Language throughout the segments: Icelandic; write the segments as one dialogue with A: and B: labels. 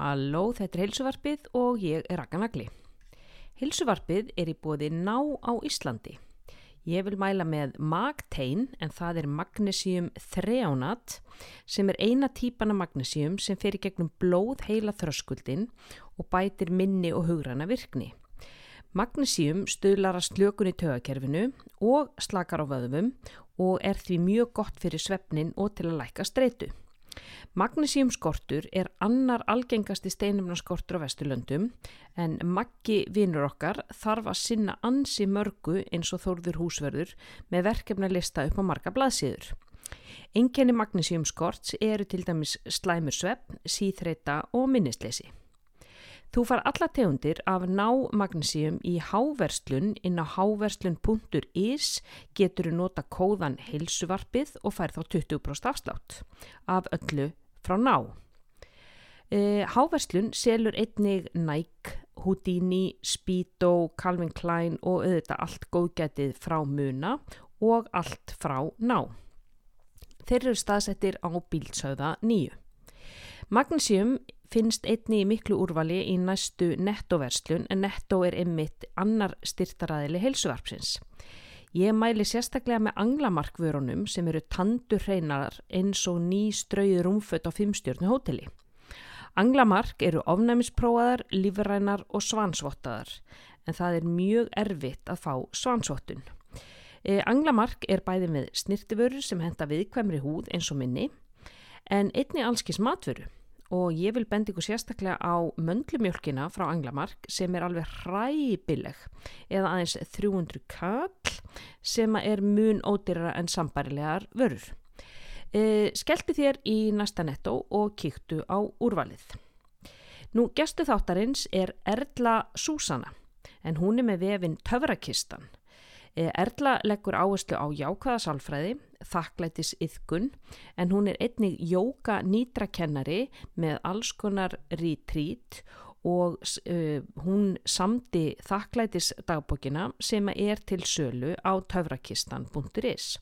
A: Halló, þetta er heilsuvarpið og ég er Raka Nagli. Heilsuvarpið er í bóði ná á Íslandi. Ég vil mæla með magtein en það er magnesium þreánat sem er eina típan af magnesium sem fer í gegnum blóð heila þröskuldin og bætir minni og hugrana virkni. Magnesium stöðlar að slökun í tögakerfinu og slakar á vöðum og er því mjög gott fyrir svefnin og til að læka streitu. Magnísíumskortur er annar algengasti steinumnarskortur á Vesturlöndum en maggi vinnur okkar þarf að sinna ansi mörgu eins og þórður húsverður með verkefna lista upp á marga blaðsíður. Enginni magnísíumskorts eru til dæmis slæmur svepp, síþreita og minnisleysi. Þú far alla tegundir af námagnísíum í háverslun inn á háverslun.is getur þú nota kóðan heilsuvarpið og fær þá 20% afslátt af öllu frá ná. E, háverslun selur einnig Nike, Houdini, Speedo, Calvin Klein og auðvitað allt góðgætið frá muna og allt frá ná. Þeir eru staðsettir á bílsauða nýju. Magnesium finnst einni í miklu úrvali í næstu nettoverslun en netto er einmitt annar styrtaræðili heilsuvarpsins. Ég mæli sérstaklega með anglamarkvörunum sem eru tandur hreinar eins og ný strauð rúmfött á fimmstjórnu hóteli. Anglamark eru ofnæmispróaðar, lífrænar og svansvottaðar en það er mjög erfitt að fá svansvottun. E, anglamark er bæði með snirtiförur sem henda viðkvæmri húð eins og minni en einni allskis matvöru og ég vil bendi ykkur sérstaklega á möndlumjölkina frá Anglamark sem er alveg hræbileg eða aðeins 300 kall sem er mun ódýrara en sambarilegar vörur. E, Skelti þér í næsta netto og kíktu á úrvalið. Nú, gestu þáttarins er Erla Súsana en hún er með vefin Töfrakistan. E, Erla leggur áherslu á jákvæða sálfræði þakklætis yðkun en hún er einnig jóka nýtrakennari með alls konar retreat og uh, hún samdi þakklætis dagbókina sem er til sölu á töfrakistan.is.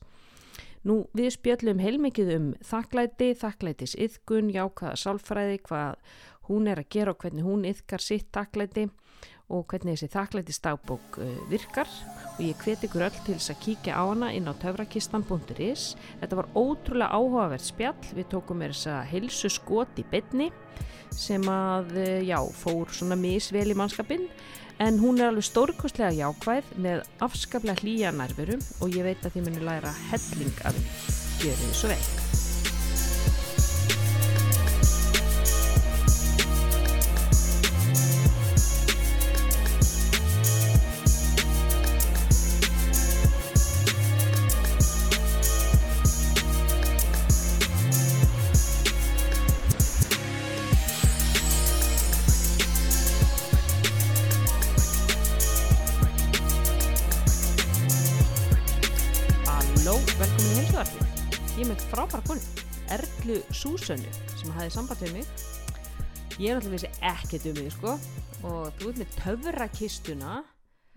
A: Nú við spjöllum heilmikið um þakklæti, þakklætis yðkun, jákaða sálfræði, hvað hún er að gera og hvernig hún yðkar sitt þakklæti og hvernig þessi þakklætist dagbók uh, virkar og ég hveti ykkur öll til þess að kíkja á hana inn á töfrakistan.is Þetta var ótrúlega áhugavert spjall við tókum er þess að hilsu skot í bytni sem að uh, já, fór svona misvel í mannskapin en hún er alveg stórkostlega jákvæð með afskaplega hlýja nærveru og ég veit að þið munir læra helling af því. Gjör þið svo veik. Súsönnu sem hafi samband við mig. Ég er alltaf vissi ekkert um mig sko. Og þú ert með töfrakistuna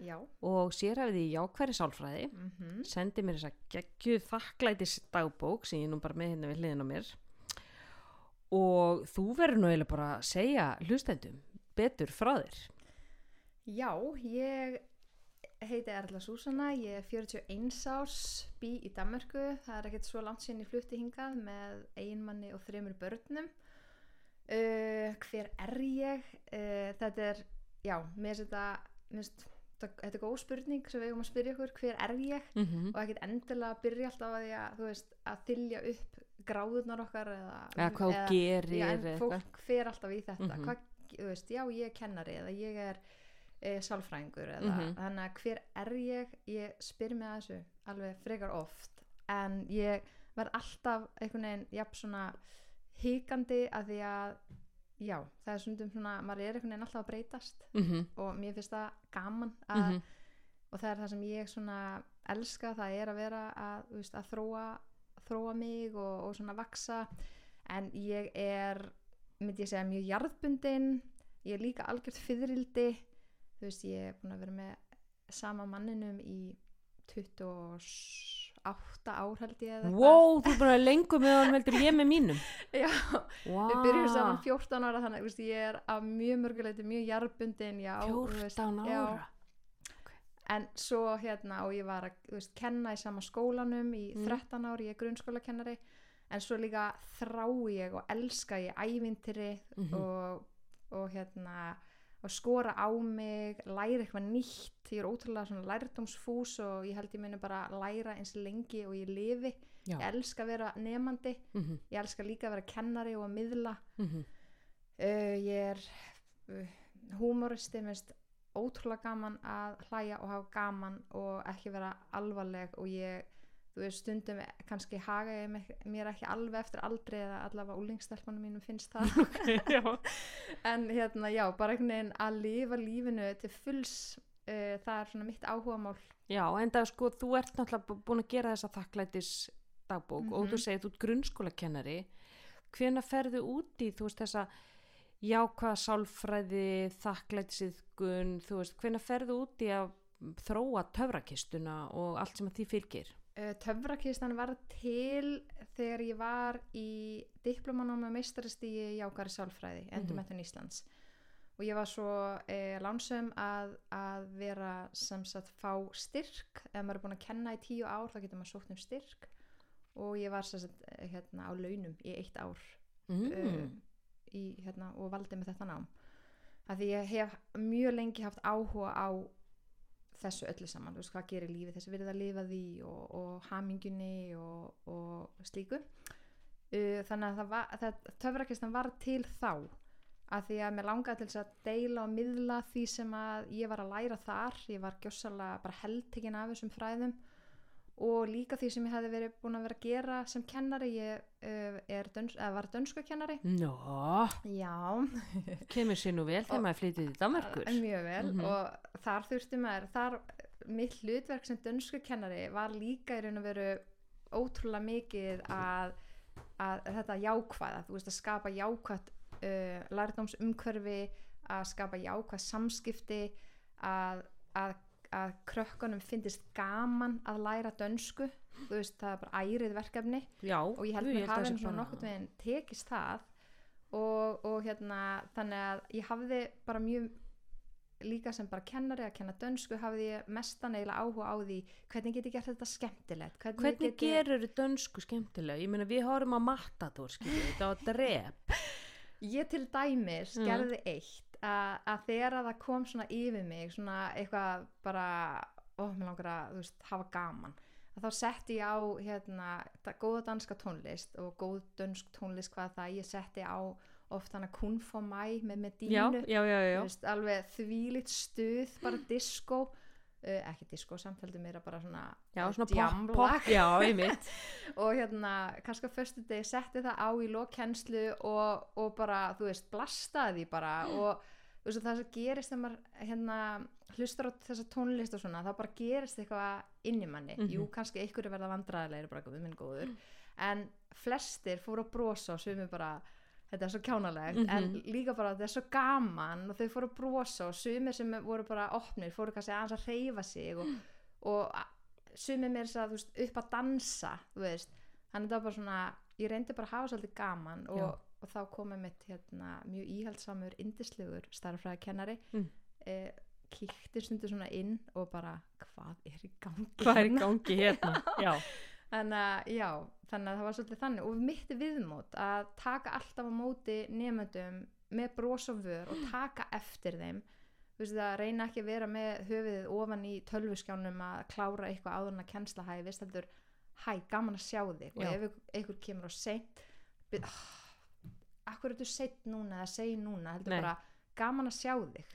B: Já.
A: og sér hafið því jákværi sálfræði.
B: Mm -hmm.
A: sendi mér þess að geggju þakklætis dagbók sem ég nú bara með hérna við hliðin á mér. Og þú verður nú eiginlega bara að segja hlustendum betur frá þér.
B: Já, ég heiti Erla Súsanna, ég er 41 árs, bý í Danmarku, það er ekkert svo langt síðan ég flutti hingað með einmanni og þreymur börnum. Uh, hver er ég? Uh, þetta er, já, mér finnst þetta, þetta er góð spurning sem við eigum að spyrja okkur, hver er ég?
A: mm -hmm.
B: Og ekkert endilega byrja alltaf að því að, þú veist, að þylja upp gráðunar okkar eða,
A: eða hvað þú gerir.
B: Já, en fólk fer alltaf í þetta,
A: mm -hmm.
B: hvað, þú veist, já, ég er kennari eða ég er e, sálfræðingur eða
A: Mhm.
B: þannig að hver er ég ég spyr mig að þessu alveg frekar oft en ég verð alltaf einhvern veginn jafn svona híkandi að því að já, það er svona maður er einhvern veginn alltaf að breytast
A: Mm -hmm.
B: og mér finnst það gaman að,
A: Mhm.
B: og það er það sem ég svona elska það er að vera að, veist, að þróa þróa mig og, og svona vaksa en ég er myndi ég segja mjög jarðbundin ég er líka algjört fyririldi þú veist ég er búin að vera með sama manninum í átta ár held ég eða
A: Wow, þú er bara lengur með hann heldur ég með mínum
B: Já,
A: wow.
B: við byrjum saman 14 ára þannig að veist, ég er að mjög mörguleiti mjög jarðbundin, já. þú veist,
A: 14
B: já.
A: ára
B: En svo hérna og ég var að veist, kenna í sama skólanum í
A: Mm.
B: 13 ári, ég er grunnskólakennari en svo líka þrái ég og elska ég ævintýri
A: Mhm.
B: og, og hérna og skora á mig, læra eitthvað nýtt. Ég er ótrúlega svona lærdómsfús og ég held ég muni bara læra eins lengi og ég lifi,
A: Já.
B: ég elska að vera nefandi,
A: Mhm,
B: ég elska líka að vera kennari og að miðla.
A: Mhm.
B: uh, ég er uh, húmoristi, minnst ótrúlega gaman að hlæja og hafa gaman og ekki vera alvarleg og ég, þú veist, stundum kannski haga ég mér ekki alveg eftir aldrei eða allavega úlingstelpanum mínum finnst það
A: Já.
B: en hérna, já, bara einhvern veginn að lifa lífinu til fulls uh, það er svona mitt áhugamál
A: Já, en það sko, þú ert náttúrulega bú- búin að gera þessa þakklætis dagbók og
B: Mhm.
A: þú segir þú ert grunnskólakennari hvena ferðu út í þú veist þessa jákvæða sálfræði, þakklætisiðgun þú veist, hvena ferðu út í að þróa töfrakistuna og allt sem að því fylgir
B: töfrakistan var til þegar ég var í diplomanum með meistaristíi jákari sálfræði, endurmettun Íslands. Og ég var svo eh, lánsum að, að vera sem sagt fá styrk. Ef maður er búin að kenna í tíu ár þá getur maður sótt um styrk. Og ég var sem sagt eh, hérna á launum í eitt ár
A: mm.
B: uh, í, hérna, og valdi með þetta nám. Því ég hef mjög lengi haft áhuga á þessu öllu saman, þú veist hvað gerir lífið þessi verið að lifa því og, og hamingunni og, og slíku. Uh, þannig að það töfrakistan var til þá að því að mér langaði til þess að deila og miðla því sem að ég var að læra þar. Ég var gjössalega bara heldtekinn af þessum fræðum og líka því sem ég hefði verið búin að vera að gera sem kennari ég uh, er döns, var dönsku kennari
A: Nó, kemur sér nú vel þegar maður flytið í Danmarkur
B: mjög vel.
A: Mhm.
B: og þar þurfti maður þar, mitt hlutverk sem dönsku kennari var líka í raun og veru ótrúlega mikið að, að þetta jákvæða. Þú veist að skapa jákvætt uh, lærdómsumhverfi að skapa jákvæð samskipti að, að, að krökkunum finnist gaman að læra dönsku þú veist það er bara ærið verkefni
A: Já,
B: og ég held
A: jú,
B: mér
A: að
B: hafi
A: sé
B: eins og
A: bara-
B: nokkurn veginn tekist það og, og hérna þannig að ég hafði bara mjög líka sem bara kennari að kenna dönsku hafði ég mestan eiginlega áhuga á því hvernig get ég gert þetta skemmtilegt hvernig,
A: Hvernig
B: get ég,
A: gerur dönsku skemmtilega? Ég meina við horfum á Matador, skiljið, þetta var drep.
B: ég til dæmis
A: Mm.
B: gerði eitt að, að þegar að það kom svona yfir mig svona eitthvað bara ó, mér langar að veist, hafa gaman að þá setti ég á hérna, góða danska tónlist og góð dönsk tónlist hvað það ég setti á oft hana Kun for mig með með
A: Já,
B: dínu alveg þvílitt stuð bara disco uh, ekki disco, samfældu meira bara svona
A: Já,
B: uh,
A: svona pop, pop, já,
B: og hérna, kannski á föstu degi setti það á í lokkennslu og, og bara, þú veist, blastaði bara. Og þú veist, það sem gerist þegar maður hérna, hlustar á þessa tónlist og svona, það bara gerist eitthvað inn í manni,
A: Mhm.
B: jú, kannski einhverju verða vandræðilegir bara, við minn góður. En flestir fóru að brosa og sumir bara þetta er svo kjánalegt
A: Mhm.
B: en líka bara þetta er svo gaman og þau fóru að brosa og sumir sem voru bara opnir fóru kannski aðeins að reyfa sig og, og sumir mér að veist, upp að dansa þannig þetta var bara svona ég reyndi bara að hafa svolítið gaman
A: Já.
B: og, og þá komið mitt hérna, mjög íhaldsamur, indislegur starffræði kennari
A: Mm.
B: eh, kíkti stundu svona inn og bara hvað er í gangi
A: Hvað er í
B: hérna?
A: gangi hérna? Já,
B: þannig að já, þannig að það var svolítið þannig. Og mitt viðmót að taka alltaf á móti nefndum með bros og vör og taka eftir þeim þú veist að reyna ekki að vera með höfuðið ofan í tölvuskjánum að klára eitthvað áður en að kennsla hæ, veist heldur hæ, gaman að sjá þig. Og ef ykkur kemur á seint byrð, akkur er þú seint núna eða segi núna, heldur
A: Nei.
B: bara gaman að sjá þig?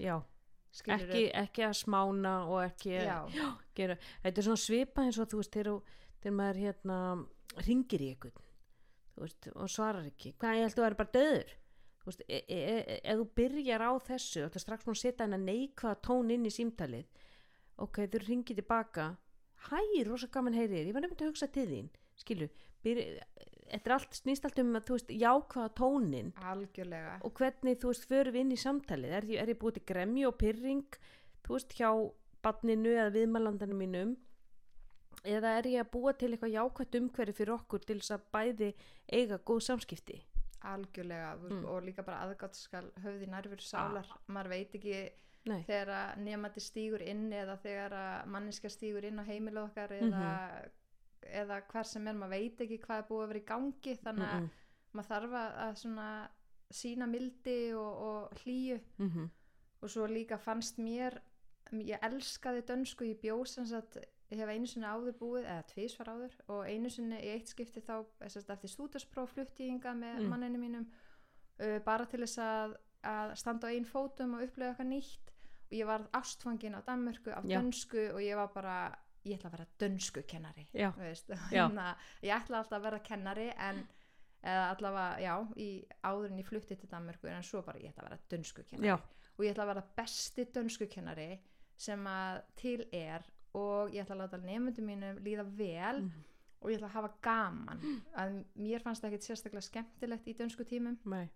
A: Ekki, ekki að smána og ekki
B: já,
A: gera, þetta er svona svipa eins og þú veist þegar, þú- þegar maður hérna ringir í einhvern veist, og svarar ekki, hvað ég held að vera bara döður þú veist, e, e, e, ef þú byrjar á þessu og það strax múin að setja hennar neikvæða tón inn í símtalið. Ok, þú ringir tilbaka. Hæ, rosa gaman heyrir, ég var nefnt að hugsa til þín. Skilu, þetta er allt snýst allt um að þú veist, jákvæða tónin
B: algjörlega.
A: Og hvernig þú veist förum við inn í samtalið? Er, er ég búið til gremju og pyrring þú veist hjá badninu eða viðmælandanum mínum eða er ég að búa til eitthvað jákvætt umhverfi fyrir okkur til þess að bæði eiga góð samskipti
B: algjörlega
A: Mm.
B: og líka bara aðgátt skal höfði nærfur sálar maður veit ekki
A: Nei.
B: þegar að nefandi stígur inn eða þegar að manniska stígur inn á heimilu okkar eða, eða hver sem er, maður veit ekki hvað er búið að vera í gangi þannig að
A: Mm-mm.
B: maður þarf að sína mildi og, og hlýju
A: Mhm.
B: og svo líka fannst mér ég elskaði dönsku í bjósans að ég hef einu sinni áður búið eða tvísvar áður og einu sinni í eitt skipti þá eftir stúdarspróf flutti ég hingað með
A: Mm.
B: manninu mínum uh, bara til þess að, að standa á einn fótum og upplega eitthvað nýtt og ég var ástfangin á Danmörku
A: Já.
B: dönsku og ég var bara ég ætla að vera dönsku kennari
A: Já.
B: veist. Þannig að ég ætla alltaf að vera kennari en eða allavega, já, í áður en ég flutti til Danmörku en svo bara ég ætla að vera dönsku kennari
A: Já.
B: og ég ætla að vera besti dönsku kennari sem að til er og ég ætla að láta nefndum mínum líða vel
A: Mhm.
B: og ég ætla að hafa gaman. Að mér fannst það ekkit sérstaklega skemmtilegt í dönsku tímum.
A: Nei.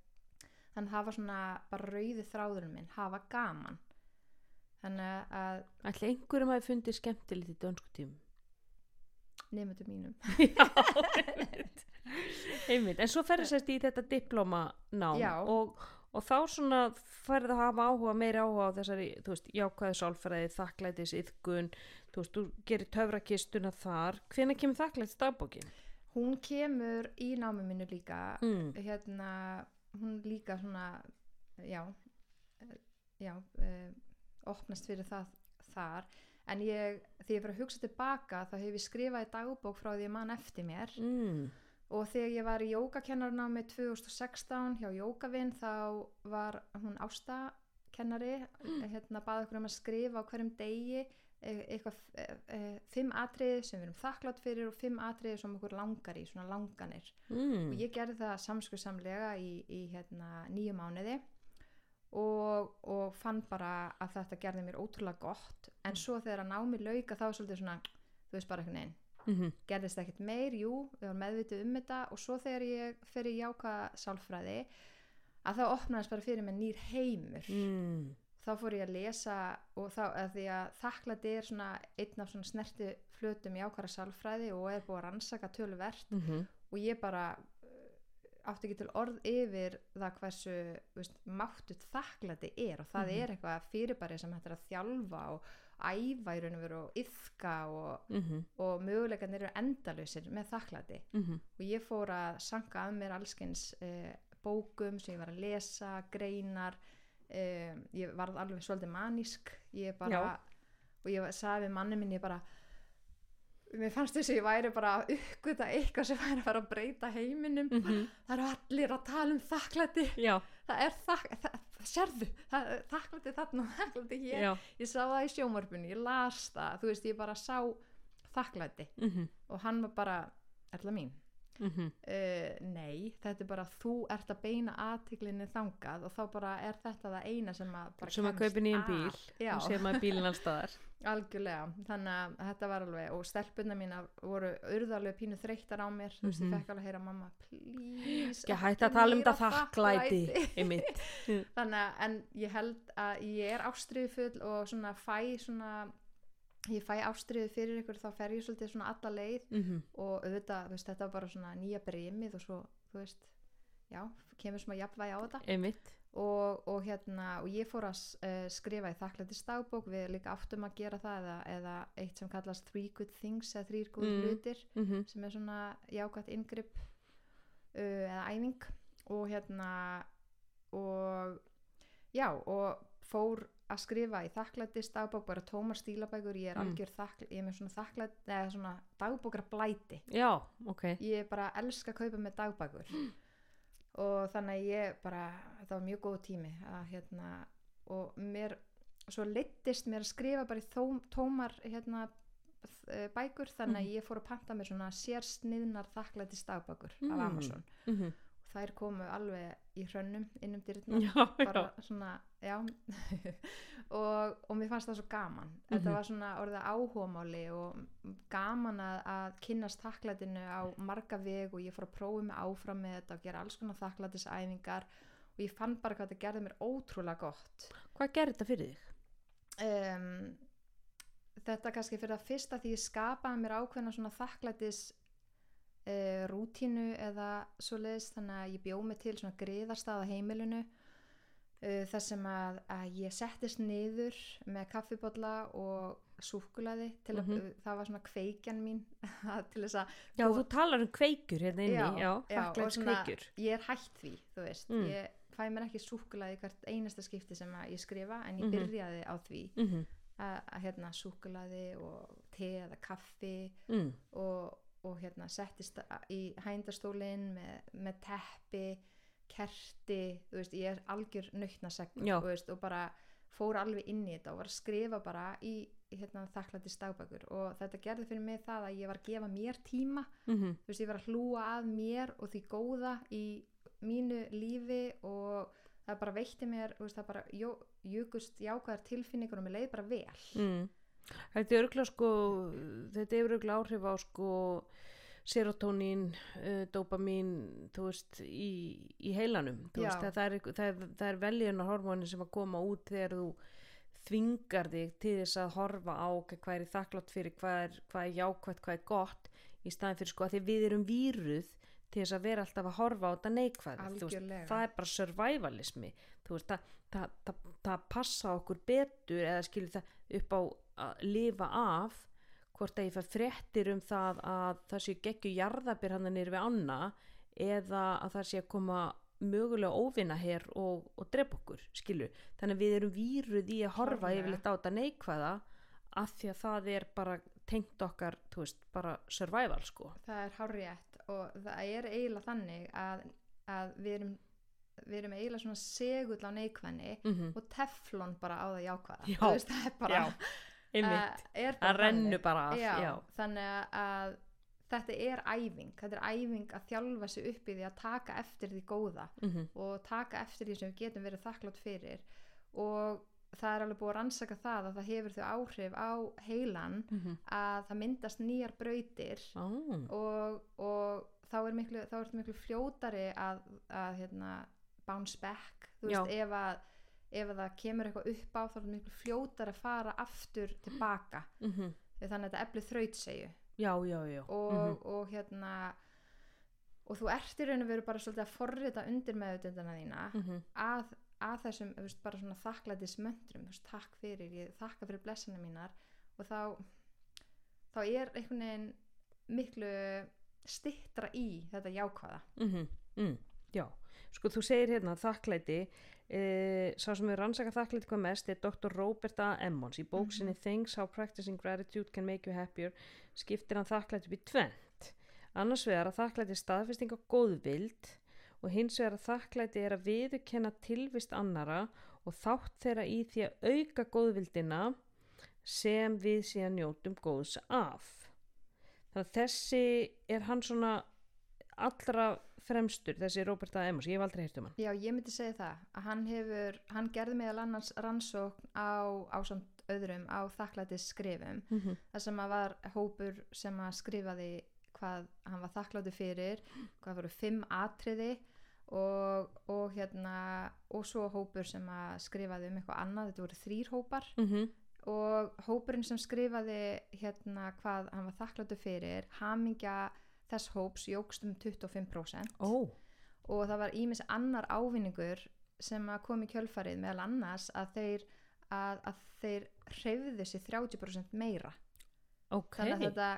B: þannig að það var svona bara rauði þráðurinn minn hafa gaman. Þannig að
A: Ætli einhverjum hafi fundið skemmtilegt í dönsku tímum?
B: Nefndum mínum.
A: Einmitt, en svo ferði sérst í þetta diplómanám
B: Já.
A: og, og þá svona ferði að hafa áhuga meiri áhuga á þessari, þú veist, jákvæði sálfræði þakklætis, yðgun þú veist, þú gerir töfrakistuna þar hvenær kemur þakklætis dagbókin?
B: hún kemur í námi mínu líka
A: Mm.
B: hérna hún líka svona já, eh, já uh, opnast fyrir það þar en ég, þegar ég var að hugsa tilbaka þá hef ég skrifað í dagbók frá því ég man eftir mér
A: Mm.
B: og þegar ég var í jógakennarnámi 2016 hjá Jógavinn þá var hún ástakennari hérna baði okkur um að skrifa á hverjum degi eitthvað e, e, fimm atriði sem við erum þakklátt fyrir og fimm atriði sem okkur langar í, svona langanir.
A: Mm.
B: og ég gerði það samskuðsamlega í, í hérna, nýju mánuði og, og fann bara að þetta gerði mér ótrúlega gott. En svo þegar að námi lauka þá svolítið svona, þú veist bara einhvern veginn
A: Mm
B: gerðist ekkert meir, jú, við varum meðvitið um þetta og svo þegar ég fer í jáka sálfræði að þá opnaðist bara fyrir mig nýr heimur.
A: Mm.
B: Þá fór ég að lesa og þá að því að þakklæti er svona einn af svona snerti flötum jákara sálfræði og er búið að rannsaka töluvert
A: Mm
B: og ég bara uh, átti ekki til orð yfir það hversu veist, máttut þakklæti er og það
A: Mhm.
B: er eitthvað fyrirbæri sem hættir að þjálfa og æfa í raun og veru og yfka og,
A: Mm
B: og möguleikarnir eru endalausir með þakklæti
A: -hmm.
B: og ég fór að sanka að mér allskins uh, bókum sem ég var að lesa, greinar uh, ég varð alveg svolítið manísk ég bara
A: Já.
B: og ég sagði við manni minn ég bara mér fannst þess að ég væri bara að uppgöta eitthvað sem væri að fara að breyta heiminum.
A: Mhm.
B: það eru allir að tala um þakklæti.
A: Já,
B: það er þakk, það, sérðu það, þakklæti þarna og þakklæti hér.
A: Já.
B: Ég sá það í sjómarpunni, ég las það þú veist, ég bara sá þakklæti.
A: Mm
B: og hann var bara, erla mín
A: -hmm.
B: uh, nei, þetta er bara þú ert að beina aðtiklinni þangað og þá bara er þetta það eina sem að bara
A: sem að kaupa
B: að.
A: bíl
B: já,
A: og sé maður bílinn allstaðar
B: algjörlega þannig að þetta var alveg og stelpunna mína voru urðarlega pínu þreyttar á mér þú veist,
A: Mhm.
B: ég fekk alveg að heyra mamma please,
A: ekki að hætta að tala um þetta þakklæti
B: þannig að en ég held að ég er ástriðufull og svona fæ svona ég fæ ástriðu fyrir ykkur þá fer ég svolítið svona alla leið
A: mm
B: og auðvitað, veist, þetta var bara svona nýja bremið og svo, þú veist já, kemur svona jafnvægi á þetta. Og, og hérna, og ég fór að uh, skrifa í þakklæti stagbók við líka áttum að gera það eða, eða eitt sem kallast three good things eða þrýr góð
A: Mm.
B: hlutir
A: mm
B: sem er svona jákvæmt inngrip uh, eða æfing. Og hérna og já, og fór að skrifa í þakklæti stagbók bara tómar stílabækur, ég er
A: Mm.
B: algjör þakklæti ég er með svona þakklæti, eða svona dagbókar blæti
A: já, ok
B: ég bara elska að kaupa með dagbækur og þannig að ég bara það var mjög góð tími að hérna og mér svo leittist mér að skrifa bara í þó, tómar hérna þ- bækur þannig að
A: Mhm.
B: ég fór að panta mér svona sérsniðnar þakklæti dagbækur
A: Mm.
B: af Amazon
A: mm -hmm.
B: og þær komu alveg í hrönnum innum
A: já,
B: bara
A: já
B: svona, já. Og, og mér fannst það svo gaman. Þetta
A: Mhm.
B: var svona orðið áhugamáli og gaman að, að kynnast þakklætinu á marga veg og ég fór að prófa mig áfram með þetta og gera alls konar þakklætisæfingar. Og ég fann bara hvað þetta gerði mér ótrúlega gott.
A: Hvað gerir þetta fyrir þig?
B: um, þetta kannski fyrir að fyrsta því ég skapaði mér ákveðna svona þakklætis uh, rútínu eða svoleiðis. Þannig að ég bjóð mig til svona griðarstað á heimilinu þar sem að, að ég settist niður með kaffibotla og súkulaði til að
A: Mhm.
B: það var svona kveikjan mín til þess að
A: Já, þú talar um kveikur hérna inni,
B: Já,
A: já,
B: já, og svona-
A: kveikur.
B: ég er hætt því, þú veist
A: Mm.
B: ég fæ mér ekki súkulaði hvert einasta skipti sem ég skrifa en ég
A: Mhm.
B: byrjaði á því
A: Mm
B: að, að hérna súkulaði og te eða kaffi
A: mm.
B: og, og hérna settist í hændastólinn með, með teppi kerti, þú veist, ég er algjör nautnasegn,
A: Já.
B: þú veist, og bara fór alveg inn í þetta og var að skrifa bara í hérna þakklæti stagbækur og þetta gerði fyrir mig það að ég var að gefa mér tíma
A: Mm
B: þú veist, ég var að hlúa að mér og því góða í mínu lífi og það bara veitti mér, þú veist, það bara jó, jukust jákvæðar tilfinningur og mér leið bara vel
A: Mm. Þetta er örgulega sko, þetta er örgulega áhrif á sko serotonín, uh, dopamin, þú veist, í, í heilanum. Veist, það er, það er, það er veljunar hormónin sem að koma út þegar þú þvingar þig til þess að horfa á hvað er þakklátt fyrir, hvað er, hvað er jákvætt, hvað er gott, í staðin fyrir sko að því við erum víruð til þess að vera alltaf að horfa á þetta neikvæði. Það er bara survivalismi. Veist, það, það, það, það passa okkur betur eða skilur það upp á að lifa af hvort að ég fæ fréttir um það að það sé geggju jarðabir hann nýr við anna eða að það sé að koma mögulega óvinna hér og, og drepa okkur, skilu. Þannig að við erum víruð í að horfa
B: Klárlega.
A: yfirleitt á þetta neikvæða af því að það er bara tengt okkar, þú veist, bara survival, sko.
B: það er hárétt og það er eiginlega þannig að, að við erum við erum eiginlega svona segull á neikvæðni
A: Mm
B: og teflon bara á það jákvæða
A: Já.
B: Veist, það er bara,
A: Já, einmitt.
B: bara
A: Það
B: þannig.
A: bara af,
B: já,
A: já.
B: þannig að þetta er æfing þetta er æfing að þjálfa sig upp í því að taka eftir því góða
A: Mm
B: og taka eftir því sem við getum verið þakklátt fyrir og það er alveg búið að rannsaka það að það hefur þau áhrif á heilan
A: -hmm.
B: að það myndast nýjar brautir
A: oh.
B: og, og þá er miklu, þá miklu fljótari að, að hérna, bounce back þú
A: Já.
B: veist, ef að ef að það kemur eitthvað upp á þá er miklu fljótari að fara aftur tilbaka.
A: Mm
B: þannig að þetta efli þrautsegju
A: Já, já, já.
B: og, og hérna og þú ert í raun og veru bara svolítið að forrita undir meðutundana þína
A: Mm -hmm.
B: að, að þessum veist, bara svona þakklætis möndrum veist, takk fyrir, ég þakka fyrir blessana mínar. Og þá þá er einhvern veginn miklu stittra í þetta jákvæða.
A: Mm mm, já, sko þú segir hérna þakklæti eh, sá sem er rannsaka þakklæti hvað mest er Dr. Robert A. Emmons í bók sinni Things How Practicing Gratitude Can Make You Happier skiptir hann þakklæti upp í tvent annars vegar að þakklæti er staðfesting á góðvild og hins vegar að þakklæti er að viðurkenna tilvist annara og þátt þeirra í því að auka góðvildina sem við síðan njótum góðs af þannig að þessi er hann svona allra fremstur þessi Robert A. Emmons, ég hef aldrei heyrt um hann
B: Já, ég myndi segja það að hann hefur, hann gerði meðal annars rannsókn á, á samt öðrum á þakklætis skrifum
A: mm -hmm.
B: þar sem að var hópur sem að skrifaði hvað hann var þakkláttur fyrir hvað voru fimm atriði og, og hérna og svo hópur sem að skrifaði um eitthvað annað, þetta voru þrýr hópar og hópurinn sem skrifaði hérna hvað hann var þakkláttur fyrir hamingja þess hóps jógst um 25%
A: Ó,
B: og það var ímis annar ávinningur sem að kom í kjölfarið meðal annars að þeir að, að þeir hreyfðu sér 30% meira.
A: Ok.
B: Þannig að þetta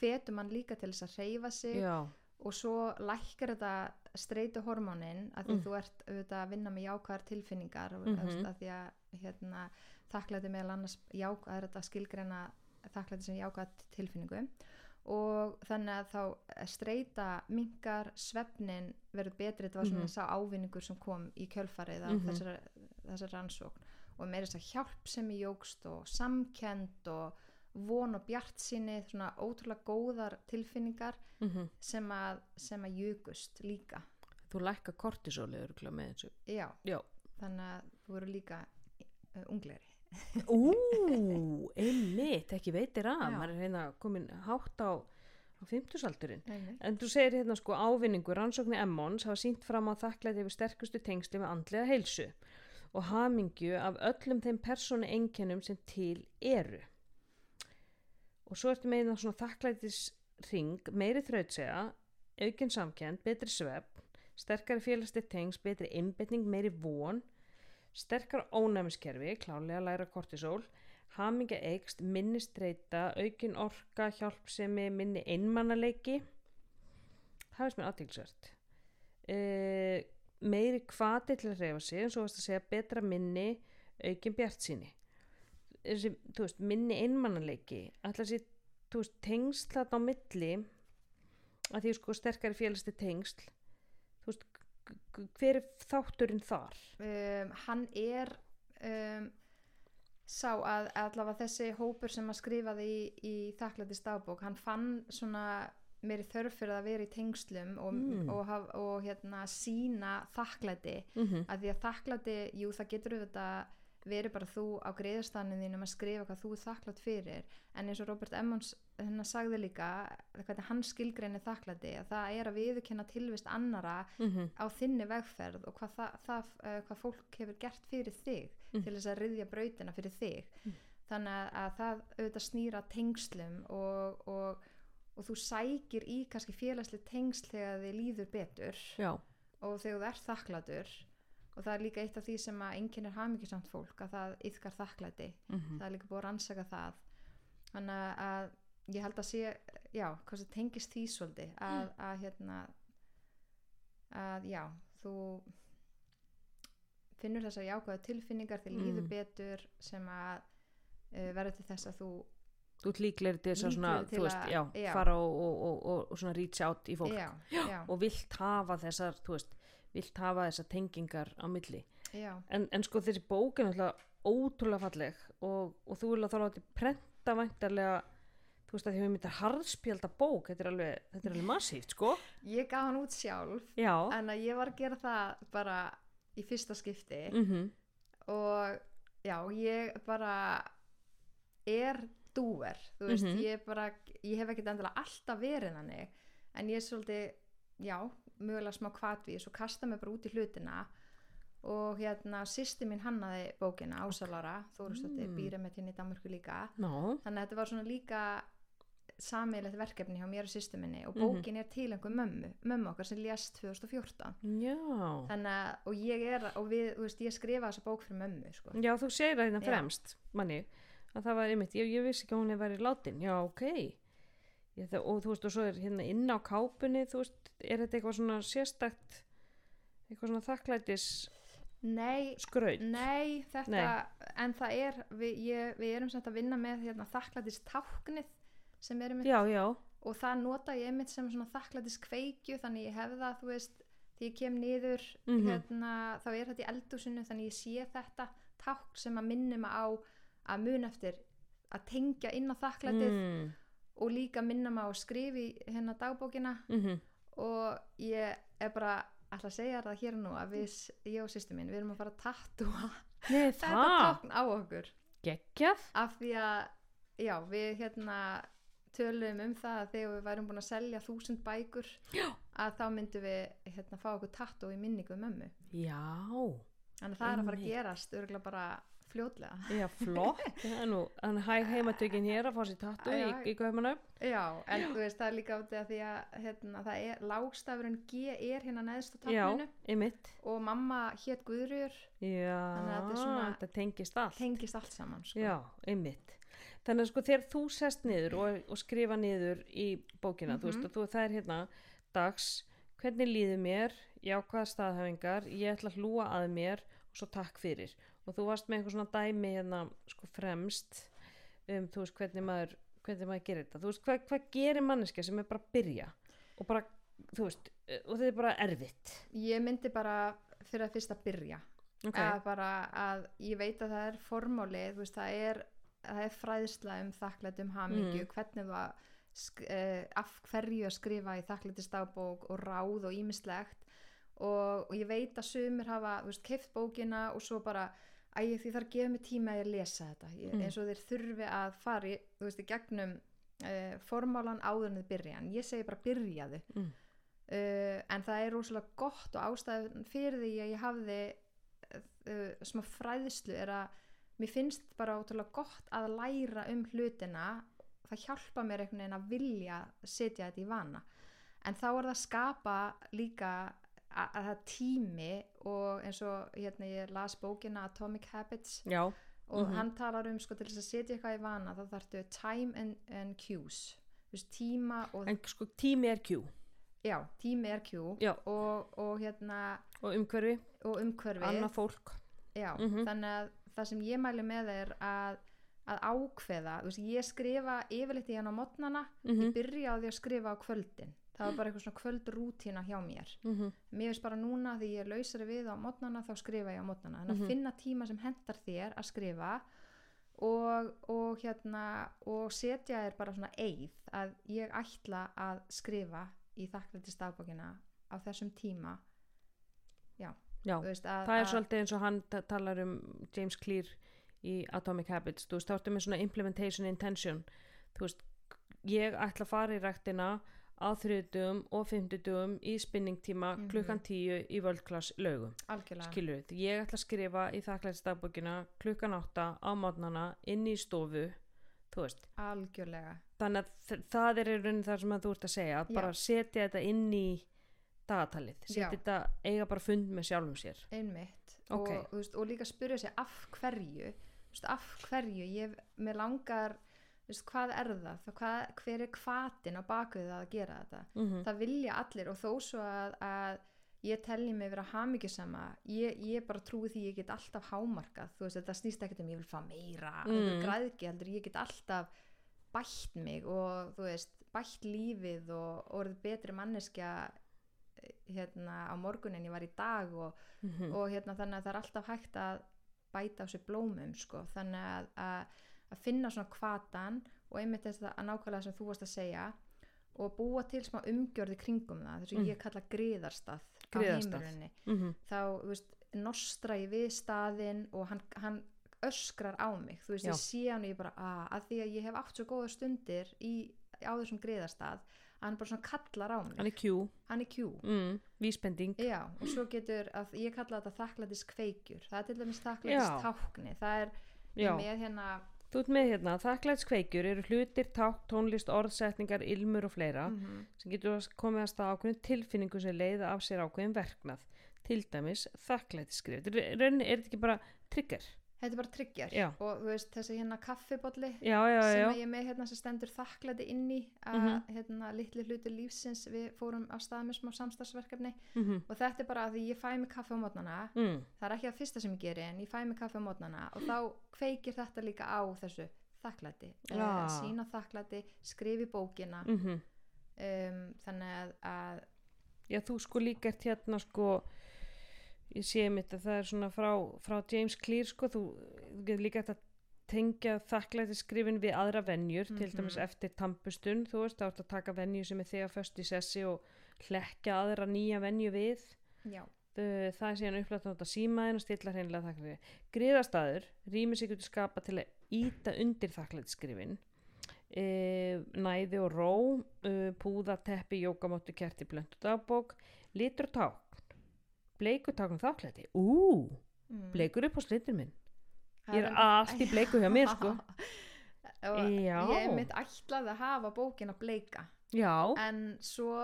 B: hvetur mann líka til þess að hreyfa sig
A: Já,
B: og svo lækkar þetta streytu hormónin að því
A: Mm.
B: þú ert auðvitað að vinna með jákvæðar tilfinningar mm að því að hérna, þakklæti meðal annars er þetta skilgreina þakklæti sem jákvæð tilfinningu og þannig að þá streyta minkar svefnin verður betri, þetta var svona
A: Mhm.
B: sá ávinningur sem kom í kjölfarið af
A: Mhm.
B: þessari, þessari rannsókn. Og meira þess að hjálp sem í jógst og samkend og von og bjart síni svona ótrúlega góðar tilfinningar
A: mm
B: sem að, sem að jugust líka.
A: Þú lækka kortisóli með þessu.
B: Já,
A: Já,
B: þannig að þú voru líka uh, unglegri
A: ú, einmitt, ekki veitir að maður er hérna komin hátt á, á fimmtusaldurinn
B: Nei,
A: En þú segir hérna sko ávinningur rannsóknir Emmons hafa sínt fram á þakklæti yfir sterkustu tengsli með andlega heilsu og hamingju af öllum þeim persónu einkennum sem til eru. og svo ertu með eina svona þakklætisring meiri þrautsega, aukin samkend betri svefn, sterkari félagslega tengs, betri einbetning, meiri von sterkara ónæmiskerfi klálega læra kortisol hamingja eikst, minni streyta aukin orka, hjálpsemi minni einmannaleiki. Það er sem er aðtilsvert uh, meiri hvati til að reyfa sig eins og varst að segja betra minni aukin bjart síni þessi, þú veist, minni einmannaleiki alltaf sér, þú veist, tengsl þarna á milli að því sko sterkari félagsli tengsl þú veist, g- g- hver er þátturinn þar?
B: um, hann er um, sá að allavega þessi hópur sem að skrifaði í, í þakklæti stafbók, hann fann svona meiri þörf fyrir að vera í tengslum og,
A: Mm.
B: og, haf, og hérna sína þakklæti
A: Mm -hmm.
B: að því að þakklæti, jú það getur auðvitað verið bara þú á greiðstannum þínum að skrifa hvað þú er þakklætt fyrir. En eins og Robert Emmons hérna sagði líka hvernig hann skilgreinir þakklæti að það er að viðurkenna tilvist annara á þinni vegferð og hvað, það, það, uh, hvað fólk hefur gert fyrir þig
A: Mm.
B: til þess að ryðja brautina fyrir þig.
A: Mm.
B: þannig að, að það auðvitað snýra tengslum og, og, og þú sækir í kannski félagslega tengsl þegar þið líður betur.
A: Já,
B: og þegar þú ert þakklatur og það er líka eitt af því sem að einkennir hafmyggjusamt fólk að það yfkar þakklæti.
A: Mm
B: það er líka búið að rannsaka það. Þannig að- ég held að sé já, hvað sem tengist því svolítið að, að hérna að já, þú finnur þessar jákvæðu tilfinningar þið líður
A: Mm.
B: betur sem að uh, verður til þess að þú
A: þú til þess að svona, þú veist, já,
B: já.
A: fara og, og, og, og, svona reach out í fólk.
B: Já,
A: og vilt hafa þessar, þú veist, vilt hafa þessar tengingar á milli. En, en sko þessi bók er ótrúlega falleg og, og þú vil að þá láti prenta væntarlega, þú veist að því við myndir harðspjálda bók, þetta er alveg, þetta er alveg massíft, sko.
B: ég gaf hann út sjálf
A: Já.
B: en að ég var að gera það bara í fyrsta skipti
A: Mm
B: og já, ég bara er dúer, þú veist,
A: Mhm.
B: ég bara ég hef ekkert endilega alltaf verið þannig en ég er svolítið, já mögulega smá kvatvís og kasta mig bara út í hlutina og hérna sýsti mín hannaði bókina Ásalara Þórustóttir
A: Mm.
B: mm. býra með tinni í Danmörku líka
A: Ná,
B: þannig að þetta var svona líka sammeilegt verkefni hjá mér og sýstu minni og
A: Mhm.
B: bókin er til einhver mömmu mömmu okkar sem lést 2014
A: já.
B: þannig að, og ég er og við, veist, ég skrifa þessa bók fyrir mömmu sko.
A: Já, þú segir það hérna fremst, manni, að það var einmitt, ég, ég vissi ekki að hún hefði verið látin, já, ok. Ég, það, og þú veist, og svo er hérna inn á kápunni, þú veist, er þetta eitthvað svona sérstakt, eitthvað svona þakklætis
B: nei,
A: skraut?
B: nei, þetta
A: Nei.
B: en það er, við, ég, við erum samt að vinna með hérna, þakklætis táknið sem er einmitt,
A: Já, já,
B: og það nota ég einmitt sem svona þakklætis kveikju þannig ég hef það, þú veist því ég kem niður,
A: Mhm.
B: hérna, þá er þetta í eldúsinu, þannig ég sé þetta tákn sem að minni mig á að mun eftir að tengja inn á þakklætið
A: mm,
B: og líka minna mig á að skrifa í hérna dagbókina
A: mm
B: og ég er bara ætla að segja það hér nú að við, ég og sýstu mín, við erum að fara að tattúa. Þetta tákn á okkur.
A: Geggjað,
B: af því að, já, við hérna töluðum um það að þegar við værum búin að selja þúsund bækur
A: Já.
B: að þá myndum við hérna fá okkur tattú í minningu um mömmu.
A: Já,
B: þannig að það er að fara að gerast örgulega bara fljótlega
A: já, flott, þannig hæg heimatökin hér að fá sér tattu í,
B: Já,
A: í Guðmannu.
B: já, en þú veist, það er líka átið að því að hérna, það er, lágstafurinn G er hérna neðst á
A: Já, einmitt,
B: og mamma hétt Guðrjur
A: já,
B: þetta svona-
A: þetta tengist allt.
B: tengist allt saman sko.
A: Já, einmitt. Þannig að sko þegar þú sest niður og, og skrifa niður í bókina, þú veist,
B: Mhm.
A: og þú, það er hérna dags, hvernig líður mér, jákvæða staðhæfingar, ég ætla að hlúa að mér og svo takk fyrir. Og þú varst með einhver svona dæmi hérna sko fremst um, þú veist, hvernig maður, hvernig maður gerir þetta. Þú veist, hvað, hvað gerir manneska sem er bara að byrja og bara, þú veist, og þetta er bara erfitt.
B: ég myndi bara fyrir að fyrst að byrja
A: Ok,
B: að bara að ég veit að það er formáli, þú veist, það er það er fræðsla um þakklætt um hamingju,
A: Mm.
B: hvernig þú að sk- eh, af hverju að skrifa í þakklættisdagbók og ráð og ímislegt og, og ég veit að sumir hafa, þú veist, keift bókina og svo bara, æ, því þarf að gefa mig tíma að ég lesa þetta, ég,
A: Mm.
B: eins og þeir þurfi að fara, í, þú veist, í gegnum uh, formálan áður en þið byrja. En ég segi bara byrjaðu
A: Mm.
B: uh, en það er rosalega gott og ástæðan fyrir því að ég hafði uh, smá fræðslu er að mér finnst bara ótrúlega gott að læra um hlutina. Það hjálpa mér einhvern veginn að vilja setja þetta í vana. En þá er það að skapa líka að, að það tími og eins og hérna ég las bókina Atomic Habits
A: já,
B: og
A: Mhm.
B: hann talar um sko til þess að setja eitthvað í vana þá þarftu time and, and cues. Þú veist, tíma og
A: en sko tími er Q
B: já, tími er cue og, og hérna
A: og umhverfi,
B: og umhverfi.
A: Annað fólk.
B: Já,
A: Mhm.
B: þannig að það sem ég mæli með er að, að ákveða þú veist, ég skrifa yfirleitt í hann á mótnana
A: Mhm.
B: ég byrja á því að skrifa á kvöldin það var bara eitthvað svona kvöldrútína hjá mér.
A: Mm
B: mér finnst bara núna því ég lausari við á mótnana þá skrifa ég á mótnana. En að
A: Mhm.
B: finna tíma sem hendar þér að skrifa og, og hérna og setja þér bara svona eið að ég ætla að skrifa í þakklæti stafbókina á þessum tíma.
A: Já,
B: Þú veist, að,
A: það er svolítið eins og hann ta- talar um James Clear í Atomic Habits. Þú veist, þá ertu með svona implementation intention. Þú veist, ég ætla að fara í ræktina á þriðdugum og fimmtudugum í spinningtíma
B: Mhm.
A: klukkan tíu í völdklass
B: algjörlega.
A: Skilur við, ég ætla að skrifa í þakklæðisdagbókina klukkan átta á mótnana inn í stofu þú veist,
B: algjörlega.
A: Þannig að það er í raunin það sem þú ert að segja að
B: Já.
A: bara setja þetta inn í dagatalið, setja þetta eiga bara fund með sjálfum sér.
B: Einmitt.
A: Ok.
B: og, veist, og líka spyrja sig af hverju veist, af hverju ég, mér langar veist, hvað er það, hvað, hver er kvatin á bakvið það að gera þetta
A: mm
B: það vilja allir og þó svo að, að ég telli mig vera hamingjusama ég, ég bara trúi því ég get alltaf hámarkað þú veist þetta snýst ekkert um ég vil fá meira
A: Mm.
B: mm. græðki heldur ég get alltaf bætt mig og þú veist bætt lífið og, orðið betri manneskja eh, hérna á morgun en ég var í dag og,
A: -hmm.
B: og hérna þannig að það er alltaf hægt að bæta á sig blómum sko þannig að, að, að finna svona kvatan og einmitt þess að nákvæmlega sem þú varst að segja og búa til smá umgjörði kringum það þess að
A: Mm.
B: ég kalla griðarstað á heimilinni
A: Mm
B: þá þú veist, nostra ég við staðinn og hann, hann öskrar á mig. Þú veist
A: Já.
B: ég sé hann og ég bara að, að því að ég hef átt svo góða stundir í, á þessum griðarstað að hann bara svona kallar á mig.
A: Hann er Q
B: hann er kjú.
A: Mm, vísbending.
B: Já, og svo getur, að, ég kalla þetta þakklætis kveikjur, það er til dæmis þakklætis
A: Já.
B: tákni, það er
A: Já.
B: með hérna
A: þú ert með hérna, þakklæðskveikjur eru hlutir, ták, tónlist, orðsetningar ilmur og fleira
B: mm
A: sem getur komið að stað ákveðin tilfinningu sem leiða af sér ákveðin verknað. Til dæmis rauninni er þetta ekki bara trigger
B: þetta er bara tryggjar
A: Já.
B: og þú veist þessi hérna kaffibolli
A: já, já,
B: sem ég með hérna sem stendur þakklæti inn í að
A: Mhm.
B: hérna litli hluti lífsins við fórum á stað með smá samstagsverkefni
A: mm
B: og þetta er bara að ég fæ mig kaffi á mótnana
A: mm,
B: það er ekki að fyrsta sem ég geri en ég fæ mig kaffi á mótnana og þá kveikir þetta líka á þessu þakklæti,
A: Já.
B: uh, sína þakklæti skrifi bókina.
A: Mm
B: um, þannig að, að
A: já, þú sko líka ert hérna sko ég sé mitt að það er svona frá, frá James Clear sko, þú, þú getur líka að tengja þakklæðiskrifin við aðra venjur, til
B: Mhm.
A: dæmis eftir tampustun, þú veist, þá ert að taka venju sem er þegar föst í sessi og hlekja aðra nýja venju við.
B: Já,
A: það er síðan upplætt að nota símaðin og stilla hreinlega þakklæði. Griðastæður rýmur sig getur skapa til að íta undir þakklæðiskrifin e, næði og ró e, púða, teppi, jókamóttu, kerti, blöndu dagbók, litur og tákn bleikur tákn og þakklæði ú,
B: mm.
A: bleikur upp á slitur minn. Ég er allt í bleiku hjá mér sko.
B: Ég er mitt ætlaði að hafa bókin að bleika.
A: Já,
B: en svo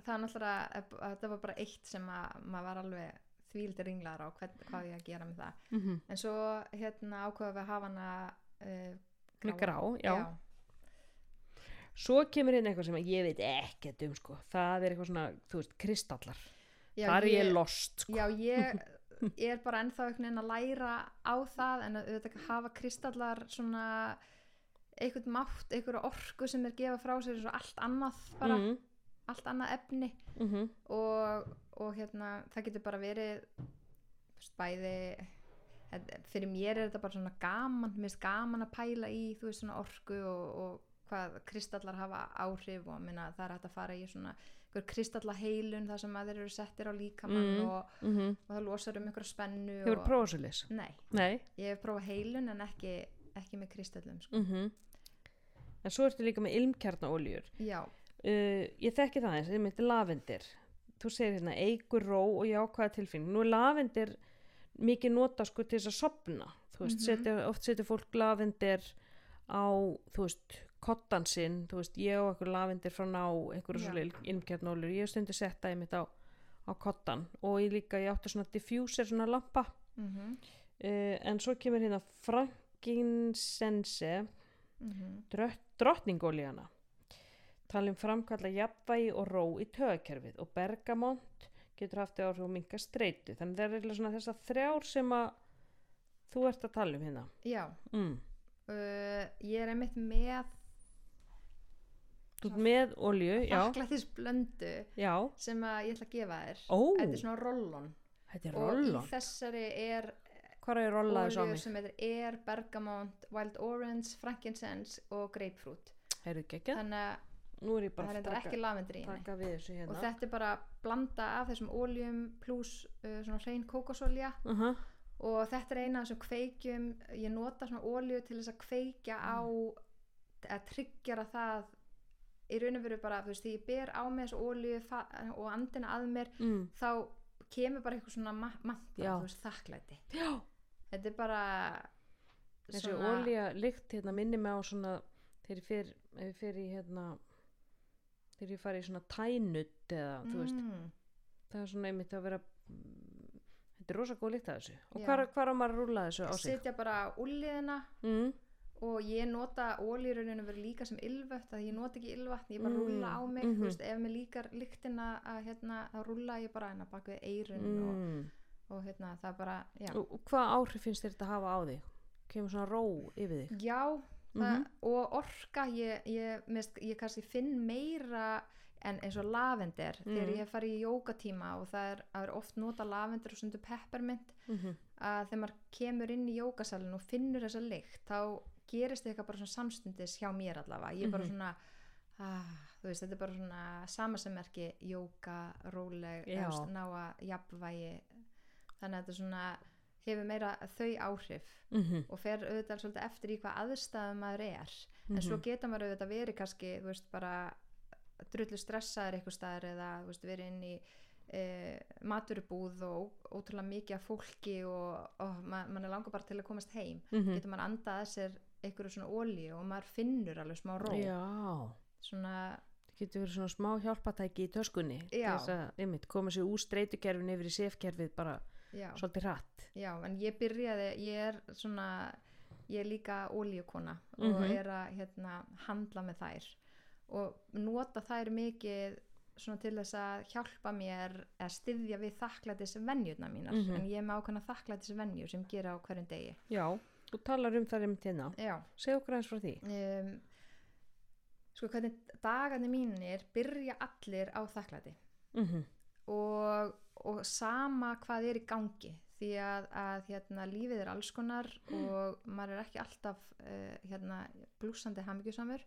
B: það er náttúrulega þetta var bara eitt sem að maður var alveg þvíldi ringlar á hvern, hvað ég að gera með það.
A: Mm -hmm.
B: en svo hérna ákveða við að hafa hana uh,
A: með grá, já.
B: já.
A: svo kemur inn eitthvað sem ég veit ekkert um sko. Það er eitthvað svona, þú veist, kristallar þar er ég lost sko.
B: Já, ég ég er bara ennþá einhvern veginn að læra á það en að auðvitað hafa kristallar svona einhvern mátt, einhverja orku sem er gefa frá sér og allt annað bara,
A: mm
B: allt annað efni.
A: -hmm.
B: og, og hérna það getur bara verið bæði fyrir mér er þetta bara svona gaman mér finnst gaman að pæla í þú veist svona orku og, og hvað kristallar hafa áhrif og minna, það er hægt að fara í svona einhver kristallaheilun þar sem að þeir eru settir á líkamann
A: Mm.
B: og,
A: Mm
B: og það losar um einhverja spennu
A: Hefur
B: og,
A: prófað svo leys?
B: Nei,
A: Nei.
B: ég hef prófað heilun en ekki, ekki með kristallum sko.
A: Mm En svo ertu líka með ilmkjarnaoljur.
B: Já,
A: Uh, ég þekki það eins, ég myndi lavendir. Þú segir hérna eigur ró og jákvæða tilfinning. Nú er lavendir mikið nota sko til þess að sopna. Þú veist,
B: Mhm.
A: setja, oft setur fólk lavendir á, þú veist, kottan sinn, þú veist, ég og einhver lavendir frá ná, einhverju
B: Já.
A: svona ilmkjarnólur, ég hef stundu setta einmitt á, á kottan og ég líka, ég átti svona diffuser, svona lampa
B: mm -hmm.
A: uh, en svo kemur hérna frankinsense
B: Mm -hmm.
A: drött, drottningólíana talum framkalla jafnvægi og ró í tögakerfið og bergamont getur haft áhrif og minka streitu þannig það er eiginlega svona þessar þrjár sem að þú ert að tala um hérna
B: Já,
A: mm.
B: uh, ég er einmitt með
A: þú ert með olju, já,
B: þakklættis blöndu
A: já.
B: sem að ég ætla að gefa þér.
A: Ó,
B: Þetta er svona rollon.
A: Þetta er
B: og í þessari er
A: á
B: olju sem heitir Air, Bergamont, Wild Orange, Frankincense og Grapefruit. Þannig að
A: nú er ég
B: það
A: bara
B: er
A: að
B: ekki lavendur í henni.
A: þessu
B: og
A: hérna
B: þetta er bara blanda af þessum oljum pluss uh, svona hrein kókosolja
A: uh -huh.
B: og þetta er eina af þessum kveikjum. Ég nota svona olju til þess að kveikja á að tryggjara það í raun og veru bara, þú veist, því ég ber á mig þessu olju og andina að mér
A: mm.
B: þá kemur bara eitthvað svona ma manta,
A: Já.
B: þú veist, þakklæti.
A: Já,
B: þetta er bara
A: þessi olja lykt hérna minni mig á svona þegar ég fer, fer í hérna þegar ég fari í svona tænut eða þú veist,
B: mm,
A: það er svona einmitt að vera mm, þetta er rosa góð lykt af þessu. Og hvar, hvar á maður að rúlla þessu á sig?
B: Setja bara úliðina
A: mm.
B: Og ég nota ólýruninu verið líka sem ylvött að ég nota ekki ylvatn, ég bara
A: Mm,
B: rúlla á mig
A: mhm.
B: þú veist, ef mér líkar lyktina að hérna, þá rúlla ég bara hérna bak við eirun og,
A: Mm.
B: og hérna, það bara, já
A: og, og hvað áhrif finnst þér þetta að hafa á þig kemur svona ró yfir þig
B: já, það,
A: Mhm.
B: og orka ég, ég, mist, ég kannski finn meira en eins og lavender þegar
A: Mhm.
B: ég hef farið í jókatíma og það er, er oft nota lavender og stundu peppermint
A: mm -hmm.
B: að þegar maður kemur inn í jókasalinn og finnur þessa lykt þá gerist eitthvað bara svona samstundis hjá mér allavega ég er bara
A: Mhm.
B: svona ah, veist, þetta er bara svona samasemmerki jóka, róleg
A: Já.
B: efst, ná að jafnvægi þannig að þetta svona hefur meira þau áhrif
A: Mm
B: og fer auðvitað svolítið eftir í hvað aðstæðum maður er en svo geta maður auðvitað verið kannski þú veist bara drullu stressaður eitthvað staðar eða veist verið inn í e, maturubúð og ótrúlega mikið af fólki og, og ma- mann er langar bara til að komast heim
A: -hmm.
B: getur maður andað að sér einhverju svona ólíu og maður finnur alveg smá ró.
A: Já.
B: Svona,
A: það getur verið svona smá hjálpatæki í töskunni þess að einmitt, koma sér úr streytukerfin yfir í sefkerfið bara
B: já,
A: svolítið hratt.
B: Já, en ég byrjaði ég er svona ég er líka ólíukona og
A: Mhm.
B: er að hérna, handla með þær og nota þær mikið svona til þess að hjálpa mér að styðja við þakklætis venjurna mínar.
A: Mhm.
B: en ég er með ákveðna þakklætis venjur sem gera á hverjum degi.
A: Já, þú talar um það einmitt hérna.
B: Já.
A: Segð okkur eins frá því.
B: Um, sko hvernig dagarnir mínir byrja allir á þakklæti.
A: Mm
B: og, og sama hvað er í gangi því að, að hérna, lífið er alls konar og maður er ekki alltaf uh, hérna, blúsandi hamingjusamur.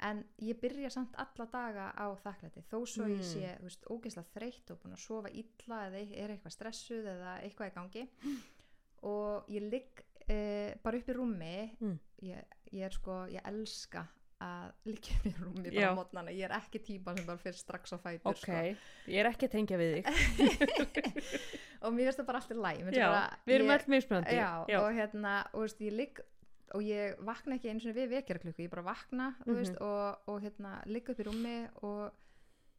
B: En ég byrja samt alla daga á þakklæti þó svo
A: Mm.
B: ég sé veist, ógeðslega þreytt og búin að sofa illa eða er eitthvað stressuð eða eitthvað í gangi. Og ég ligg uh, bara upp í rúmi
A: Mm.
B: ég, ég er sko, ég elska að liggja upp í rúmi bara
A: Já.
B: mótnana, ég er ekki típa sem bara fyrir strax á fætur
A: ok,
B: sko.
A: ég er ekki að tengja við þig
B: og mér finnst það bara alltaf læg
A: já, við erum öll mismunandi
B: já, og hérna, og veist, ég ligg og ég vakna ekki eins og við vekjaraklukku ég bara vakna, þú
A: Mhm.
B: veist, og, og hérna, ligg upp í rúmi og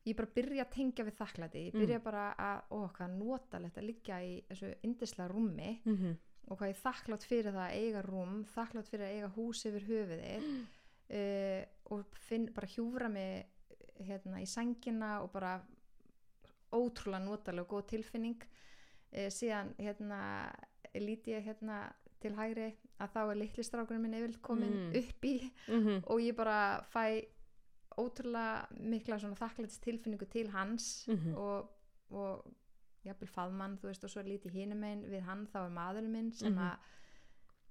B: ég bara byrja að tengja við þakklæti ég byrja
A: Mm.
B: bara að, ó, hvað notalegt að liggja í þessu indislega rúmi
A: mm -hmm.
B: Og hvað ég er þakklátt fyrir það að eiga rúm þakklátt fyrir að eiga hús yfir höfuðið uh, og finn bara hjúfra mig hérna í sængina og bara ótrúlega notalega og góð tilfinning uh, síðan hérna líti ég hérna til hægri að þá er litli strákurinn minn yfir komin
A: Mm.
B: upp í
A: Mm
B: og ég bara fæ ótrúlega mikla svona þakklætis tilfinningu til hans
A: Mhm.
B: og, og jafnvel faðmann þú veist og svo líti hinum einn við hann þá er maðurinn minn sem
A: Mhm.
B: að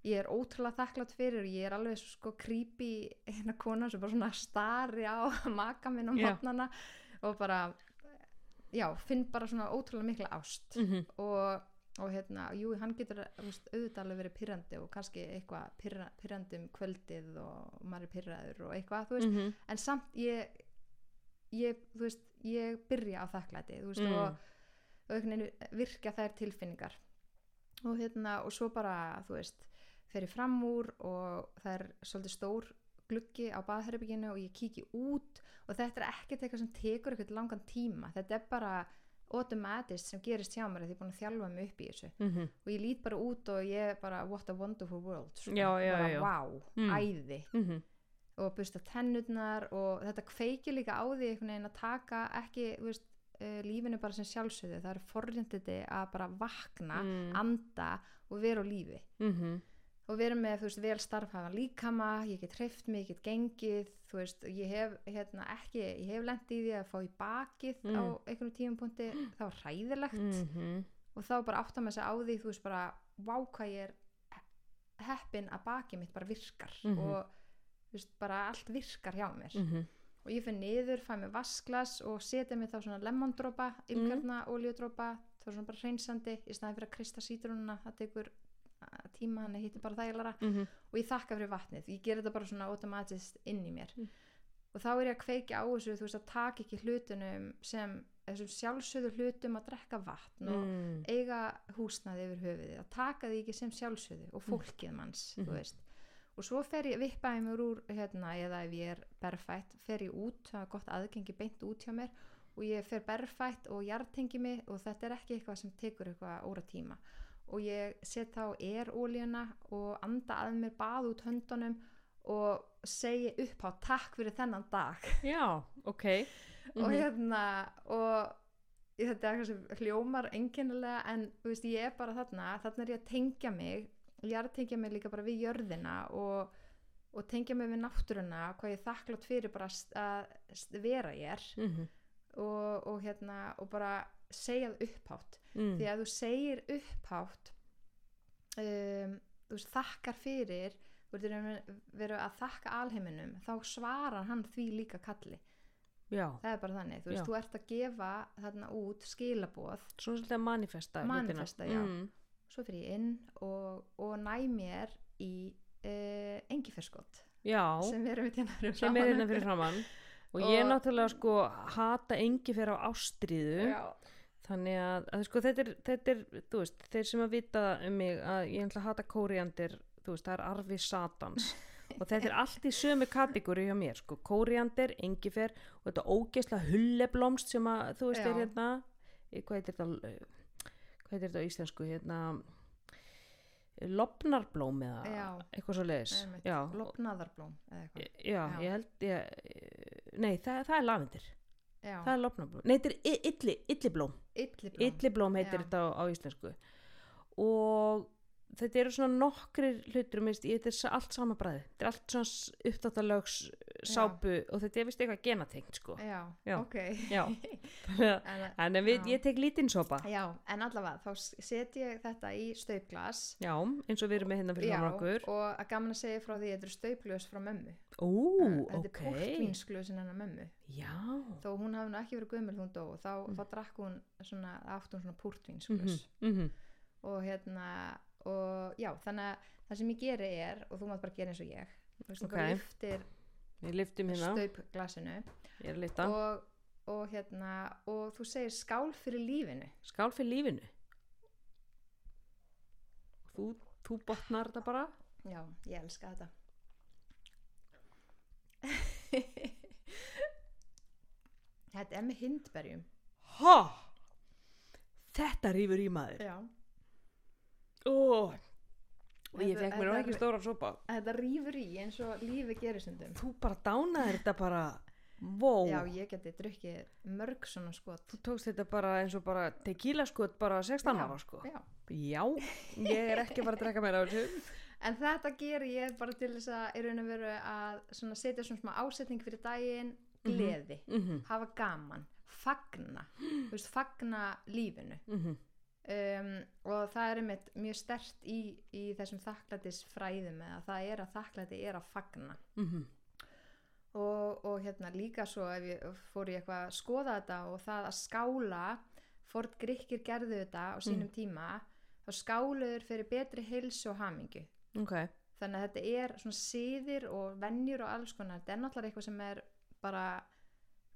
B: ég er ótrúlega þakklátt fyrir og ég er alveg sko creepy hérna kona sem bara svona stari á maka minn á
A: Já.
B: mótnana og bara já, finn bara svona ótrúlega mikla ást
A: -hmm.
B: og, og hérna, jú, hann getur veist, auðvitað alveg verið pyrrandi og kannski eitthvað pyrra, pyrrandi um kvöldið og maður er pyrraður og eitthvað, þú veist
A: Mm
B: en samt ég ég, þú veist, ég byrja á þakklæti þú veist,
A: Mm.
B: og, og virka þær tilfinningar og hérna, og svo bara þú veist, fer ég fram úr og það er svolítið stór gluggi á baðherbygginu og ég kíki út og þetta er ekkert eitthvað sem tekur eitthvað langan tíma þetta er bara automatist sem gerist hjá mér því ég er búin að þjálfa mig upp í þessu
A: mhm,
B: og ég lít bara út og ég er bara what a wonderful world sko.
A: Já, já,
B: bara
A: já.
B: wow,
A: Mm.
B: æði
A: mhm,
B: og busta tennurnar og þetta kveikir líka á því einhvern veginn að taka ekki þú veist, uh, lífinu bara sem sjálfsögðu. Það er forrinditi að bara vakna
A: Mm.
B: anda og vera á lífi.
A: Mhm,
B: og vera með þú veist vel starfhafa líkama ég get hreift mig, ég get gengið þú veist, ég hef hérna ekki ég hef lent í því að fá í bakið
A: Mm.
B: á einhvern tímapunkti, það var hræðilegt.
A: Mhm,
B: og þá bara átta með þess að á því þú veist bara, vá hvað ég er he- heppin að bakið mitt bara virkar
A: Mhm.
B: og þú veist, bara allt virkar hjá mér.
A: Mhm,
B: og ég fyrir niður, fæ mér vasklas og setja mér þá svona lemondrópa ylkjarna, mm. oljudrópa, þá er svona bara hreinsandi í staðin fyrir að krista sítrununa það tekur tíma, hann hittir bara þægilara
A: mhm,
B: og ég þakka fyrir vatnið, ég ger þetta bara svona automatist inn í mér
A: Mm.
B: og þá er ég að kveikja á þessu, þú veist að taka ekki hlutunum sem þessum sjálfsögðu hlutum að drekka vatn og
A: mm,
B: eiga húsnaði yfir höfuðið að taka því ekki sem sjálfsögðu og fólkið manns,
A: Mhm.
B: þú veist og svo fer ég, vippaði mér úr hérna, eða ef ég er berfætt, fer ég út það er gott aðgengi beint út hjá mér og ég fer berfætt og jartengi mig og þetta er ekki eitthvað sem tekur eitthvað óra tíma. Og ég set þá erólíuna og anda að mér bað út höndunum og segi upp á takk fyrir þennan dag.
A: Já, ok.
B: Og
A: mhm,
B: hérna og ég- þetta er eitthvað sem hljómar enginnilega en veist, ég er bara þarna þarna er ég að tengja mig ég er að tengja mig líka bara við jörðina og, og tengja mig við náttúruna hvað ég er þakklátt fyrir bara að, vera ég er
A: mhm,
B: og, og hérna og bara segja það upphátt.
A: Mm,
B: því að þú segir upphátt um, þú veist, þakkar fyrir þú verður að þakka alheiminum þá svarar hann því líka kalli.
A: Já,
B: það er bara þannig, þú veist,
A: Já.
B: þú ert að gefa þarna út skilaboð.
A: Svona svolítið að manifesta.
B: Manifesta, já.
A: mm,
B: svo fyrir ég inn og, og næ mér í uh, engiferskott
A: já,
B: sem við erum hérna fyrir
A: er hérna framann og ég
B: Og-
A: náttúrulega sko hata engi fyrir á ástríðu.
B: Já,
A: þannig að, að sko þetta er, þetta er þú veist, þeir sem að vita um mig að ég ætla að hata kóriandir þú veist, það er arfi satans. Og þetta er allt í sömu kategóri hjá mér sko, kóriandir, engifer og þetta ógeðslega hulleblómst sem að þú veist
B: Já.
A: er hérna hvað heitir þetta hvað heitir þetta á íslensku hérna lopnarblóm eða
B: Já.
A: eitthvað svo leiðis
B: lopnaðarblóm
A: já,
B: Já.
A: ég held ég, nei, það, það er lavendir.
B: Já,
A: það er lopnarblóm, nei, þetta er illi, illiblóm.
B: Illiblóm.
A: Illiblóm heitir
B: Já.
A: þetta á, á íslensku. Og þetta eru svona nokkrir hlutur minnst, þetta er allt sama bræði þetta er allt svona uppdáttalögs sápu og þetta er vist eitthvað genatengt sko.
B: Já,
A: Já.
B: ok.
A: Já,
B: en,
A: en við,
B: Já.
A: ég tek lítinn sopa.
B: Já, en allavega þá set ég þetta í staupglas.
A: Já, eins og við erum með hérna fyrir
B: já,
A: framan okkur.
B: og að gaman að segja frá því að þetta eru staupglös frá mömmu. Þetta
A: ok.
B: er portvínsglösin hennar mömmu.
A: Já,
B: þó hún hafi nú ekki verið gömul hún dó þá,
A: Mm.
B: þá drakk hún svona, átt hún svona portvínsglös
A: mhm.
B: Og hérna og já, þannig að það sem ég geri er og þú mátt bara gera eins og ég þú veist, þú bara
A: Ok.
B: lyftir
A: við liftum hérna,
B: staupglasinu
A: ég er að lita
B: og, og hérna og þú segir skál fyrir lífinu.
A: Skál fyrir lífinu. Þú, þú botnar þetta bara.
B: Já, ég elska þetta. Þetta er með hindberjum.
A: Ha! Þetta rýfur í maður.
B: Já,
A: Ó, og ég fekk mér
B: þetta
A: ekki
B: er-
A: stóra sopa.
B: Þetta rýfur í eins og lífi gerir stundum.
A: Þú bara dánaðir þetta bara. Vó,
B: já, ég geti drukkið mörg svona skot.
A: Þú tókst þetta bara eins og bara tequila skot bara 16
B: Já,
A: ára sko.
B: já.
A: já, ég er ekki bara að drekka meira á þessu.
B: En þetta ger ég bara til þess að í raun og veru að svona setja svona smá ásetning fyrir daginn, gleði,
A: mhm,
B: hafa gaman, fagna, þú veist, fagna lífinu.
A: mhm,
B: Um, og það er einmitt mjög stert í, í þessum þakklætis fræðum eða það er að þakklæti er að fagna.
A: mhm
B: Og, og hérna líka svo ef ég fór ég eitthvað að skoða þetta og það að skála, fórt grikkir gerðu þetta á sínum tíma, þá skáluður fyrir betri heilsu og hamingu.
A: ok,
B: þannig að þetta er svona síðir og vennjur og alls konar þetta er náttúrulega eitthvað sem er bara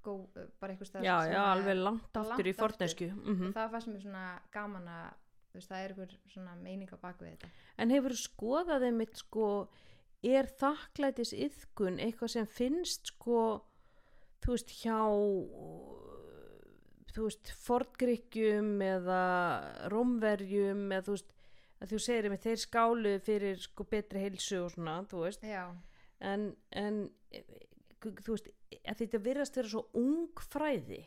B: gó, bara eitthvað stað
A: já, já, alveg langt aftur í
B: aftur.
A: fornesku
B: og
A: mhm.
B: það fannst mér svona gaman að þú veist, það er eitthvað svona meining á baku við þetta
A: en hefur skoðað einmitt sko er þakklætis yðkun eitthvað sem finnst sko þú veist hjá þú veist fortgrykkjum eða rómverjum eða þú veist að þú segir með þeir skálu fyrir sko betri heilsu og svona þú veist
B: já,
A: en, en þú veist þetta virðast vera svo ung fræði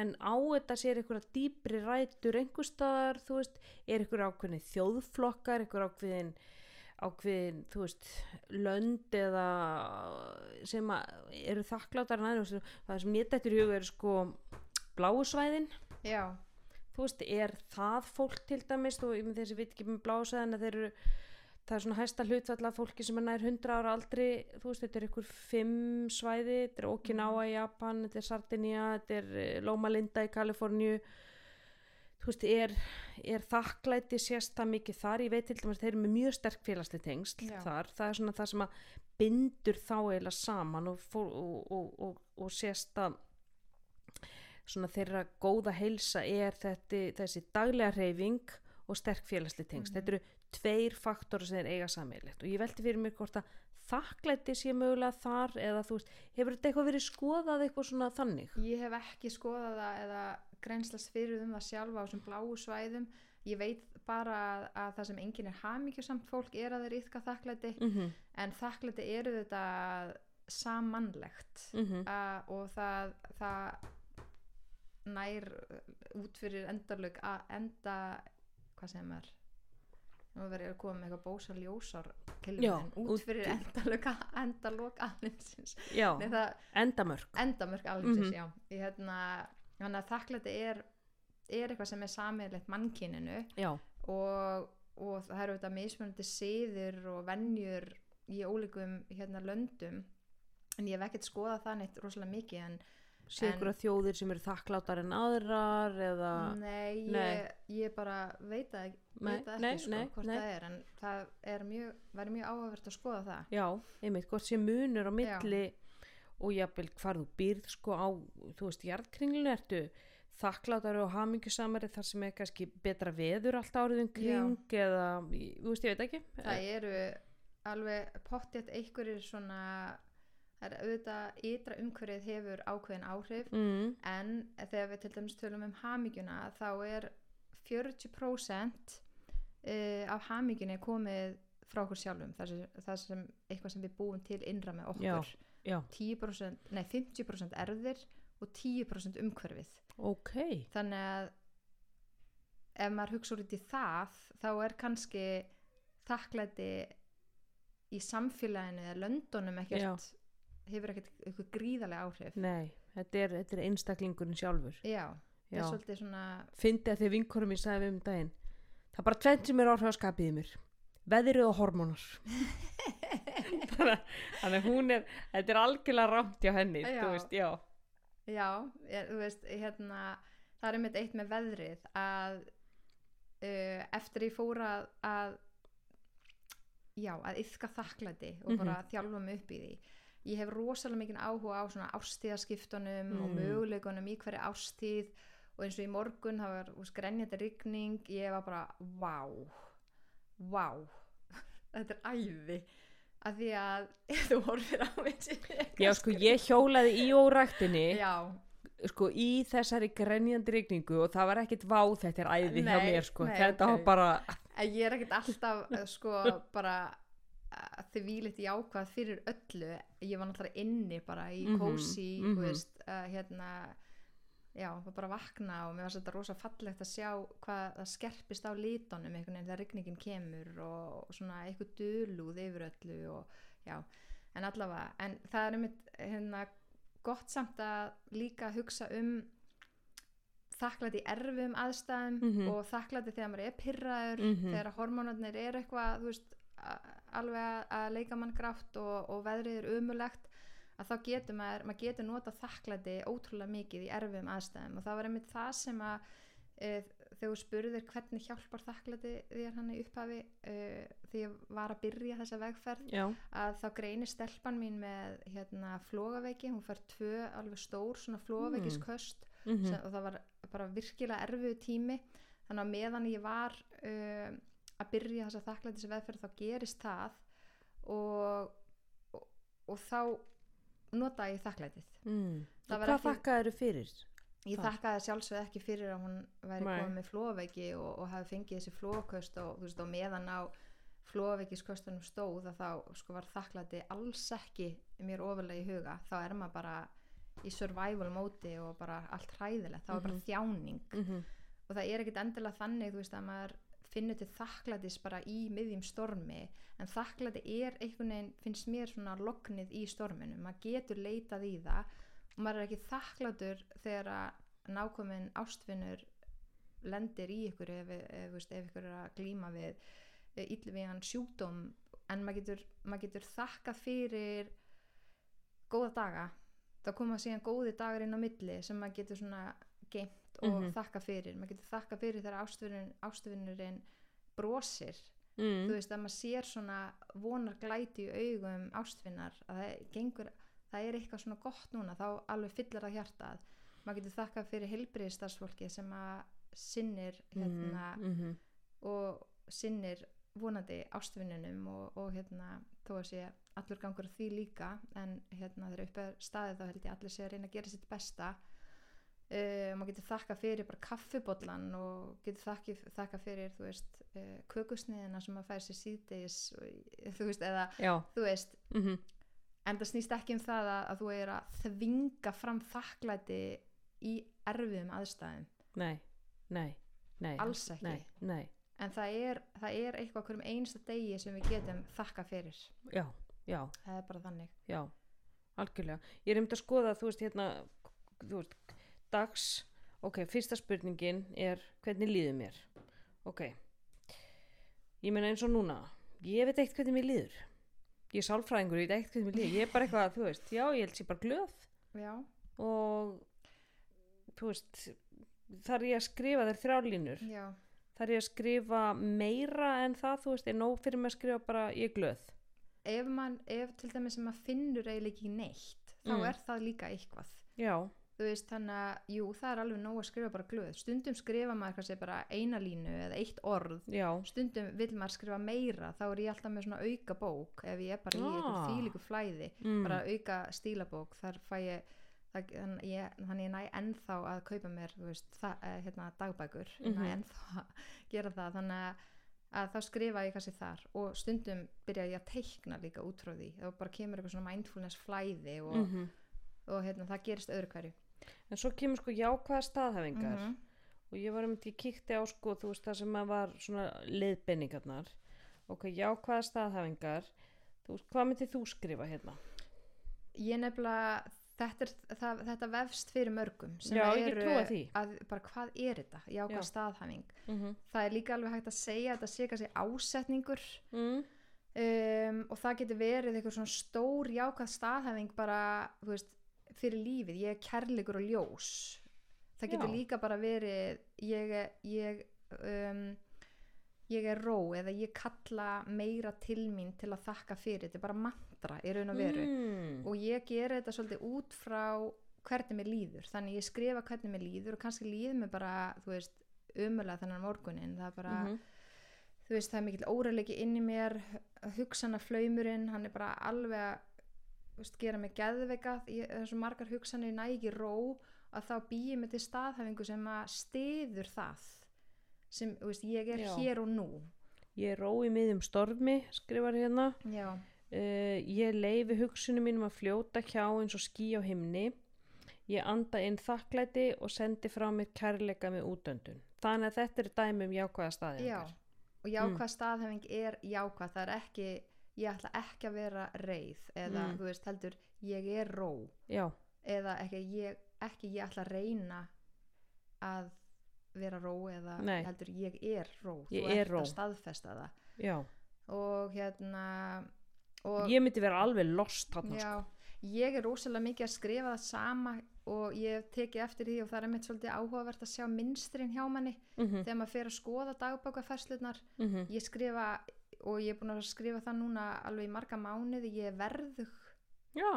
A: en á þetta sér einhverja dýpri rætur einhver staðar, þú veist, er einhver ákveðin þjóðflokkar, einhver ákveðin ákveðin, þú veist lönd eða sem að eru þakkláttar en aðeins, það sem ég dættur í huga er sko bláusvæðin
B: já,
A: þú veist, er það fólk til dæmis, þú veist, þessi veit ekki með blásæðan að þeir eru, það er svona hæsta hlutfall af fólki sem er nær 100 ára aldri þú veist, þetta er ykkur fimm svæði þetta er Okinawa í Japan, þetta er Sardinia þetta er eh, Loma Linda í Kaliforníu þú veist, er, er þakklæti sést það mikið þar, ég veit til dæmis að þeir eru með mjög sterk félagslega tengsl
B: Já.
A: þar, það er svona það sem að bindur þá eiginlega saman og, og, og, og, og sést að svona þeirra góða heilsa er þetta, þessi daglega reyfing og sterk félagslega tengsl.
B: Mhm.
A: Þetta eru tveir faktor sem eiga sammeilegt og ég velti fyrir mér hvort að þakklæti sé mögulega þar eða þú veist, hefur þetta eitthvað verið skoðað eitthvað svona þannig?
B: ég hef ekki skoðað það eða greinslast fyrir um það sjálfa á þessum bláu svæðum. Ég veit bara að, að það sem enginn er hamingjusamt fólk er að þeir ytka þakklæti
A: Mm -hmm.
B: en þakklæti eru þetta sammannlegt.
A: Mm
B: uh, og það, það nær út fyrir endarlög að enda hvað sem er verður ég að koma með eitthvað bósa ljósar út fyrir
A: Já,
B: Nei, það,
A: endamörk.
B: endamörk alheimsins,
A: Mhm.
B: já ég, hérna, þannig að þakklæti er er eitthvað sem er sammeðlegt mannkyninu og, og það eru þetta mismunandi siðir og venjur í ólíkum hérna löndum en ég hef ekkert skoðað það neitt rosalega mikið en
A: sé
B: En-
A: ykkur að þjóðir sem eru þakkláttar en aðrar eða...
B: nei,
A: Nei.
B: Ég, ég bara veit
A: Nei,
B: veit
A: nei,
B: ekki sko, hvort það er en það er mjög, áhugavert að skoða það.
A: Já, einmitt, hvort sé munur á milli og jafnvel hvar þú býrð sko á, þú veist, jarðkringlinu ertu þakklátari og hamingjusamari þar sem er kannski betra veður allt árið um kring eða, ég- þú veist, ég veit ekki.
B: Það eru alveg pottjætt einhverjir svona það er auðvitað ytra umhverfið hefur ákveðin áhrif
A: mm,
B: en þegar við til dæmis tölum um hamingjuna þá er 40% uh, af hamingjunni komið frá okkur sjálfum það sem, það sem eitthvað sem við búum til innra með okkur.
A: Já, já,
B: 10%, nei 50% erðir og 10% umhverfið.
A: Ok.
B: Þannig að ef maður hugsa út í það þá er kannski þakklæti í samfélaginu eða löndunum ekkert hefur ekkert eitthvað gríðarlega áhrif.
A: Nei, þetta er, þetta er einstaklingurinn sjálfur.
B: Já, það er svolítið svona
A: Fyndi að því vinkorum mín sagði við um daginn Það bara tvennt sem er áhrif að skapið í mér. Veðrið og hormónar. Þannig að- hún er Þetta er algjörlega rámt hjá henni
B: Já.
A: Þú veist, já.
B: Já, ég, þú veist, hérna það er einmitt eitt með veðrið að uh, eftir ég fór að, að já, að yfka þakklæti og bara þjálfa mig upp í því ég hef rosalega mikinn áhuga á svona ástíðaskiptunum og
A: Mm.
B: möguleikunum í hverju ástíð og eins og í morgun það var úst, grenjandi rigning. Ég var bara, vá vá. Þetta er æði. Að því að þú horfir á mig
A: Já, sko, ég hjólaði í óræktinni.
B: Já,
A: sko, í þessari grenjandi rigningu og það var ekkit vá þetta er æði hjá
B: Nei,
A: mér, sko.
B: nei,
A: Þetta
B: ok.
A: var bara,
B: ég er ekkert alltaf eh, sko bara að þið vílitt jákvæð fyrir öllu ég var náttúrulega inni bara í
A: Mhm,
B: kósi
A: mhm.
B: þú veist, uh, hérna já, bara að vakna og mér var þetta rosa fallegt að sjá hvað það skerpist á litunum einhvern veginn þegar rigningin kemur og, og svona eitthvað dölúð yfir öllu og já, en allavega en það er einmitt hérna gott samt að líka hugsa um þakklæti í erfum aðstæðum
A: Mhm.
B: og þakklæti þegar maður er pyrraður
A: Mhm.
B: þegar hormónarnir er eitthvað þú veist, a- alveg að- að leika mann grátt og, og veðrið er umulegt að þá getur maður, maður getur nota þakklæti ótrúlega mikið í erfum aðstæðum. Og það var einmitt það sem að e, þegar þú spurðir hvernig hjálpar þakklæti þér hann í upphafi e, þegar ég var að byrja þessa vegferð
A: já,
B: að þá greinir stelpan mín með hérna flógaveiki, hún fær tvö alveg stór svona flógaveikisköst
A: mm.
B: Sem, og það var bara virkilega erfiðu tími. Þannig að meðan ég var uh, að byrja þessa þakklætis veðferð þá gerist það og, og, og þá nota ég þakklætið
A: mm. Hvað
B: ekki-
A: þakkaður fyrir
B: Ég þakkaði sjálfsögð ekki fyrir að hún væri
A: Nei.
B: komið með flóveiki og, og hafi fengið þessi flóköst og, veist, meðan á flóveikiskostunum stóð að þá sko var þakklæti alls ekki mér ofalega í huga þá er maður bara í survival móti og bara allt hræðilegt þá er bara
A: Mhm.
B: þjáning
A: mm -hmm.
B: og það er ekkit endilega þannig þú veist að maður finnur til þakklætis bara í miðjum stormi en þakklæti er einhvern veginn finnst mér svona lognið í storminu maður getur leitað í það. Og maður er ekki þakklætur þegar að nákomin ástfinnur lendir í ykkur ef, ef, ef, ef ykkur er að glíma við við hann sjúkdóm en maður getur, maður getur þakkað fyrir góða daga. Þá koma síðan góði dagar inn á milli sem maður getur svona geimt og
A: Mhm.
B: þakka fyrir maður getur þakka fyrir þegar ástvinnurinn, ástvinnurinn brosir
A: mm.
B: þú veist að maður sér svona vonar glæti í augum ástvinnar að það gengur, það er eitthvað svona gott núna þá alveg fyllir það hjartað maður getur þakka fyrir heilbriðistarsfólki sem að sinnir hérna
A: mm -hmm.
B: og sinnir vonandi ástvinnunum og, og hérna þó að sé allur gangur því líka en hérna þegar upp er staðið þá held ég allir sé að reyna að gera sitt besta uh, maður getur þakka fyrir bara kaffibollan og getur þakki, þakka fyrir þú veist uh, kökusniðina sem maður fær sér síðdeis þú veist eða
A: já
B: þú veist
A: mm -hmm.
B: en það snýst ekki um það að, að þú er að þvinga fram þakklæti í erfiðum aðstæðum
A: nei, nei, nei
B: Alls ekki.
A: nei, nei.
B: en það er, það er eitthvað hverjum einsta degi sem við getum þakka fyrir
A: já, já
B: það er bara þannig
A: Já, algjörlega. Ég er um að skoða, þú veist, hérna, þú veist, dags, ok, fyrsta spurningin er hvernig líður mér? Ok, ég meina eins og núna, ég veit eitt hvernig mér líður. Ég er sálfræðingur, ég veit eitt hvernig mér líður. Ég er bara eitthvað, þú veist, já, ég held sér bara glöð
B: já,
A: og, þú veist, þar ég að skrifa þær þrjálínur.
B: já,
A: Þar ég að skrifa meira en það, þú veist, er nóg fyrir mig að skrifa bara ég glöð.
B: ef, man, ef til dæmis sem maður finnur eiginlega ekki neitt þá
A: Mm.
B: er það líka eitthvað
A: Já,
B: þú veist þannig að, jú, það er alveg nóg að skrifa bara glöð. Stundum skrifa maður kannski bara eina línu eða eitt orð.
A: Já,
B: stundum vil maður skrifa meira þá er ég alltaf með svona auka bók ef ég er bara í
A: Ah.
B: eitthvað þýlíku flæði
A: mm,
B: bara auka stílabók þar fæ ég það, þannig, ég, ég næ ennþá að kaupa mér veist, það, eh, hérna, dagbækur. Ég næ
A: Mhm.
B: ennþá að gera það þannig að, að þá skrifa ég kannski þar. Og stundum byrja ég að teikna líka út frá því. Og bara kemur eitthvað svona mindfulness flæði og,
A: mhm.
B: og hérna, það gerist öðru hverju
A: En svo kemur sko jákvæða staðhæfingar
B: Mhm.
A: og ég var um því ég kíkti á sko þú veist það sem að var svona leiðbenningarnar ok, jákvæða staðhæfingar þú veist, hvað myndir þú skrifa hérna?
B: ég nefnilega þetta, er, það, þetta vefst fyrir mörgum sem
A: Já,
B: eru að, bara hvað er þetta, já hvað
A: Já.
B: staðhæfing
A: Mm -hmm.
B: það er líka alveg hægt að segja að þetta sé kannski ásetningur
A: mm.
B: um, og það getur verið eitthvað svona stór jákvæð staðhæfing bara, þú veist, fyrir lífið ég er kærleikur og ljós það getur
A: Já.
B: líka bara verið ég, er- ég um, ég er ró eða ég kalla meira til mín til að þakka fyrir þetta er bara mantra í raun og veru
A: mm.
B: og ég gera þetta svolítið út frá hvernig mér líður þannig ég skrifa hvernig mér líður og kannski líður mér bara, þú veist, umulega þennan morgunin það er bara,
A: Mhm.
B: þú veist, það er mikill óreilegi inn í mér hugsana flaumurinn, hann er bara alveg veist, gera mig er svo margar hugsanir næ ekki ró að þá býið mig til staðhæfingu sem að stiður það sem, veist, ég er
A: Já.
B: hér og nú.
A: Ég er ró í miðjum stormi skrifar hérna.
B: Já,
A: uh, ég leifi hugsunum mínum að fljóta hjá eins og ský á himni. Ég anda inn þakklæti og sendi frá mér kærleika með útöndun. Þannig að þetta er dæmi um jákvæða
B: já
A: staðhæfingar
B: og jákvæð staðhæfing er jákvæð, það er ekki ég ætla ekki að vera reið eða,
A: Mm.
B: þú veist, heldur, ég er ró
A: já,
B: eða ekki ég, ekki ég ætla að reyna að vera ró eða
A: Nei.
B: heldur ég er ró
A: Ég
B: þú
A: er
B: ert að staðfesta það
A: já
B: og hérna og
A: ég myndi vera alveg lost þarna
B: já,
A: sko.
B: ég er rosalega mikið að skrifa það sama og ég hef tekið eftir því og það er mitt svolítið áhugavert að sjá minstrin hjá manni
A: mm
B: þegar maður fer að skoða dagbókaferslunar
A: -hmm.
B: ég skrifa og ég er búin að skrifa það núna alveg í marga mánuði. Ég er verðug.
A: Já.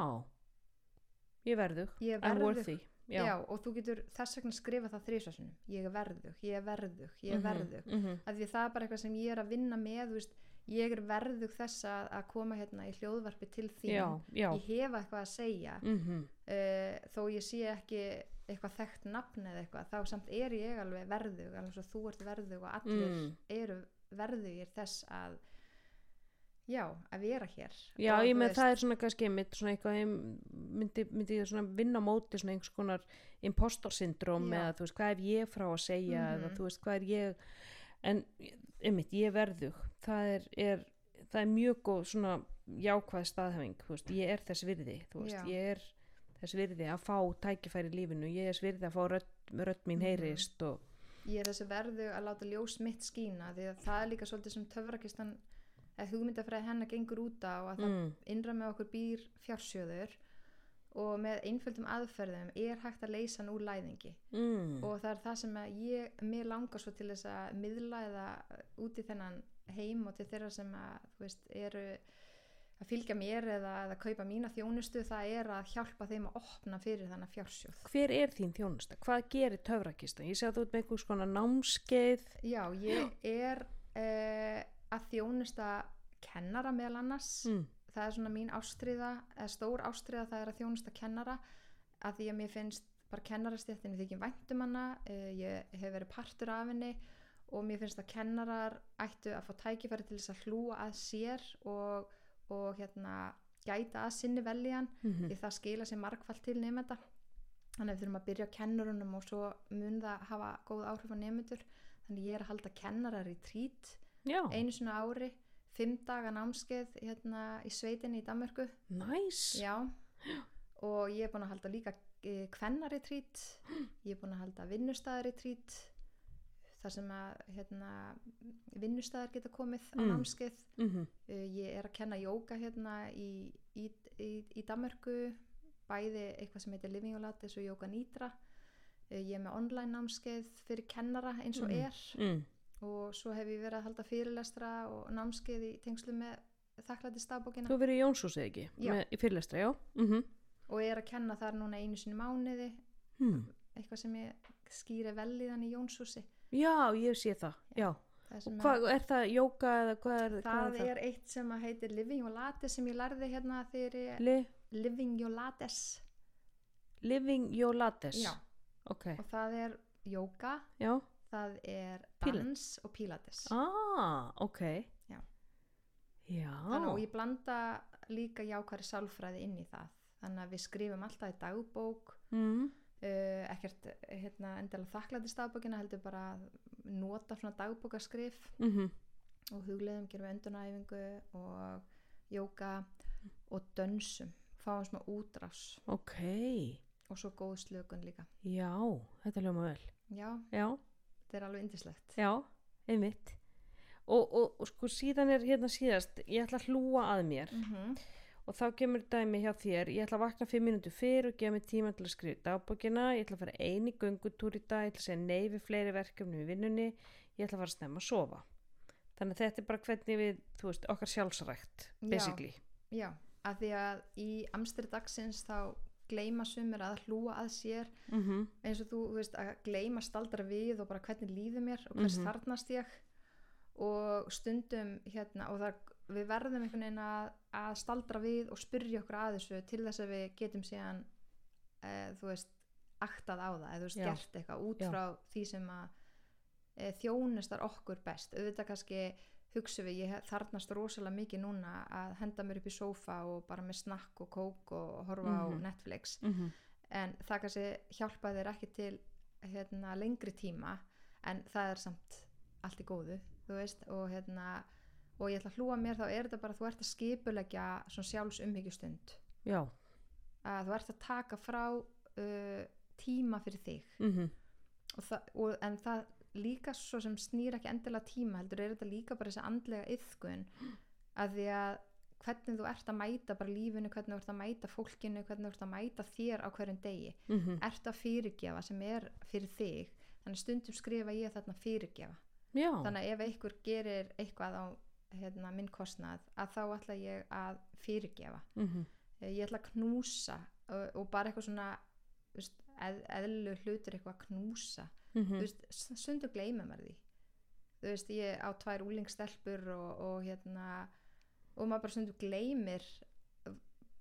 A: Ég verðug,
B: ég er verðug.
A: já,
B: Já, og þú getur þess vegna skrifa það þrísasunum ég er verðug, ég er verðug, ég er verðug.
A: mm -hmm.
B: af því það er bara eitthvað sem ég er að vinna með þú veist, ég er verðug þess að, að koma hérna í hljóðvarpi til
A: já
B: ég hefa eitthvað að segja.
A: Mm
B: uh, þó ég sé ekki eitthvað þekkt nafn eða eitthvað þá samt er ég alveg verðug alveg þú ert verðug og allir
A: Mm.
B: eru verðugir þess að já, að vera hér
A: Já,
B: Og
A: ég með
B: veist,
A: það er svona kannski mitt svona eitthvað myndi, myndi ég svona vinna móti svona einhvers konar impostor syndrom
B: Já.
A: eða þú veist hvað er ég frá að segja eða
B: Mhm.
A: þú veist hvað er ég en einmitt ég er verðug það er, er, það er mjög góð svona jákvæð staðhæfing veist, ég er þess virði þú veist, ég er þess virði að fá tækifæri í lífinu ég er þess virði að fá rödd, rödd mín
B: Mhm.
A: heyrist og
B: ég er þessi verðug að láta ljós mitt skína því að það er líka svolítið sem töfrakistan eða hugmyndafræði hennar gengur út á að það
A: mm,
B: innra með okkur býr fjársjóður og með einföldum aðferðum er hægt að leysa hann úr læðingi.
A: Mm,
B: og það er það sem að ég, mér langar svo til þess að miðla eða út í þennan heim og til þeirra sem að veist, eru að fylgja mér eða, eða kaupa mína þjónustu það er að hjálpa þeim að opna fyrir þannig fjársjóð.
A: Hver er þín þjónusta? Hvað gerir töfrakistan? Ég sé að þú ert með einhvers konar námskeið.
B: Já, ég er uh, að þjónusta kennara meðal annars.
A: Mm,
B: það er svona mín ástriða eða stór ástriða það er að þjónusta kennara. Að því að mér finnst bara kennarastjættinni þykir væntum hana uh, ég hef verið partur af henni og mér finnst að kennarar ættu að fá tækifæri til þess að hlúa að sér og, og hérna gæta að sinni veljan
A: mm,
B: því það skila sér margfald til nefnda þannig að við þurfum að byrja á kennurunum og svo mun það hafa góð áhrif á nefndur þannig ég er að halda kennarar í trít
A: Já,
B: einu svona ári fimm daga námskeið hérna í sveitinni í Danmörku.
A: Næs
B: já. Og ég er búin að halda líka kvennari trít ég er búin að halda vinnustæðari trít þar sem að hérna, vinnustæðar geta komið á
A: Mm.
B: námskeið.
A: Mm
B: Uh, ég er að kenna jóka hérna í, í, í, í Danmörku bæði eitthvað sem heitir Living Olates og Jóka Nýtra uh, ég er með online námskeið fyrir kennara eins og
A: Mhm.
B: er.
A: Mm.
B: Og svo hef ég verið að halda fyrirlestra og námskeið í tengslu með þakklæti stafbókina
A: Þú verið í Jónshúsið ekki?
B: Já.
A: Með, í fyrirlestra, já. Mm
B: og ég er að kenna þar núna einu sinni mánuði.
A: Hmm.
B: eitthvað sem ég skýri vel í þannig í Jónshúsi.
A: Já, ég sé það, já.
B: Það
A: Og hvað, er það jóka eða hvað er
B: það
A: hvað
B: er eitt sem að heitir Living Olates sem ég lærði hérna þegar ég
A: Li,
B: Living Olates
A: living your lattes
B: Já.
A: Ok,
B: og það er jóka
A: já
B: það er dans og pilates
A: Ah, ok.
B: Já.
A: Já.
B: Þannig og ég blanda líka jákværi sálfræði inn í það. Þannig að við skrifum alltaf í dagbók
A: mm.
B: uh, ekkert hérna, endilega þakklæti stafbókina heldur bara að nota svona dagbókaskrif
A: Mm
B: og hugleðum gerum öndunæfingu og jóka og dönsum. Fáum smá útrás.
A: Ok,
B: og svo góð slökun líka.
A: Já, þetta ljóma vel.
B: Já,
A: Já,
B: þetta er alveg indislegt
A: já, einmitt. Og, og, og sko síðan er hérna síðast ég ætla að hlúa að mér.
B: Mm -hmm.
A: og þá kemur dæmi hjá þér. Ég ætla að vakna fimm mínútur fyrr og gefa mig tíma til að skrifa dagbókina, ég ætla að fara eini göngutúr í dag, ég ætla að segja nei við fleiri verkefni í vinnunni, ég ætla að fara að snemma að sofa. Þannig að þetta er bara hvernig við þú veist, okkar sjálfsrækt
B: Já.
A: basically,
B: já, að því að í amstri dagsins þá gleyma sumir að hlúa að sér
A: mm
B: eins og þú veist að gleyma staldra við og bara hvernig líður mér og hvers
A: Mhm.
B: þarnast ég og stundum hérna og það, við verðum einhvern veginn að, að staldra við og spyrja okkur að þessu til þess að við getum síðan e, þú veist aktað á það eða þú veist
A: Já.
B: gert eitthvað út
A: Já.
B: frá því sem að e, þjónustar okkur best auðvitað kannski hugsa við ég þarnast rosalega mikið núna að henda mér upp í sófa og bara með snakk og kók og horfa á
A: Mhm.
B: Netflix.
A: -hmm.
B: en það kannski hjálpa þér ekki til hérna, lengri tíma en það er samt allt í góðu veist og hérna og ég ætla að hlúa mér þá er þetta bara að þú ert að skipulegja sjálfs umhyggjustund
A: já.
B: Að þú ert að taka frá uh, tíma fyrir þig.
A: Mm
B: og það, og, en það líka svo sem snýr ekki endilega tíma heldur er þetta líka bara þessi andlega yðkun að því að hvernig þú ert að mæta bara lífinu, hvernig þú ert að mæta fólkinu hvernig þú ert að mæta þér á hverjum degi.
A: -hmm.
B: ert að fyrirgefa sem er fyrir þig þannig stundum skrifa ég þarna fyrirgefa.
A: Já,
B: þannig að ef einhver gerir eitthvað á hérna, minn kostnað að þá ætla ég að fyrirgefa.
A: Mm
B: Eh, ég ætla að knúsa og, og bara eitthvað svona eðlu hlutur eitthvað að knúsa
A: -hmm.
B: þú veist, s- stundum gleyma mér því þú veist, ég á tvær úlingstelpur og, og hérna og maður bara stundum gleymir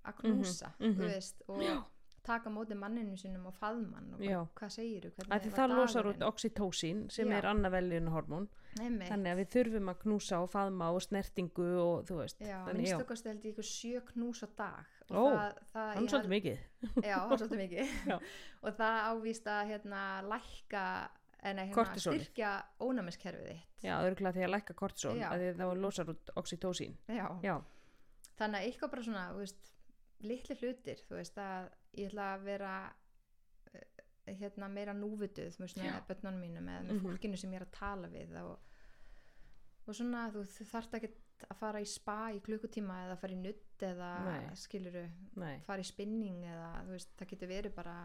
B: að knúsa,
A: Mhm, mhm.
B: þú veist og taka á móti manninu sinum og faðmann og
A: Já.
B: hvað, segir
A: það losar út oxytocin sem
B: Já.
A: er annaveljun hormón
B: Einmitt.
A: þannig að við þurfum að knúsa og faðma og snertingu og þú veist
B: Já,
A: já,
B: minnstakosti held ég ykkur sjö knús á dag
A: Ó,
B: það, það
A: hann svolítið mikið
B: Já, er svolítið mikið og það ávist að hérna, lækka en hérna,
A: Kortisólið.
B: styrkja ónæmiskerfið þitt
A: já, örgulega því að lækka kortisol
B: Já.
A: að það losar út oxytocin
B: Já.
A: já,
B: þannig að eitthvað bara svona þú veist, litli hlutir þú veist að ég ætla að vera eh, hérna meira núvituð þú veist með börnunum mínum eða með
A: Mhm.
B: fólkinu sem ég er að tala við og, og svona þú, þú þarft ekki að fara í spa í klukkutíma eða fara í nutt eða
A: Nei.
B: skiluru
A: nei.
B: fara í spinning eða þú veist það getur verið bara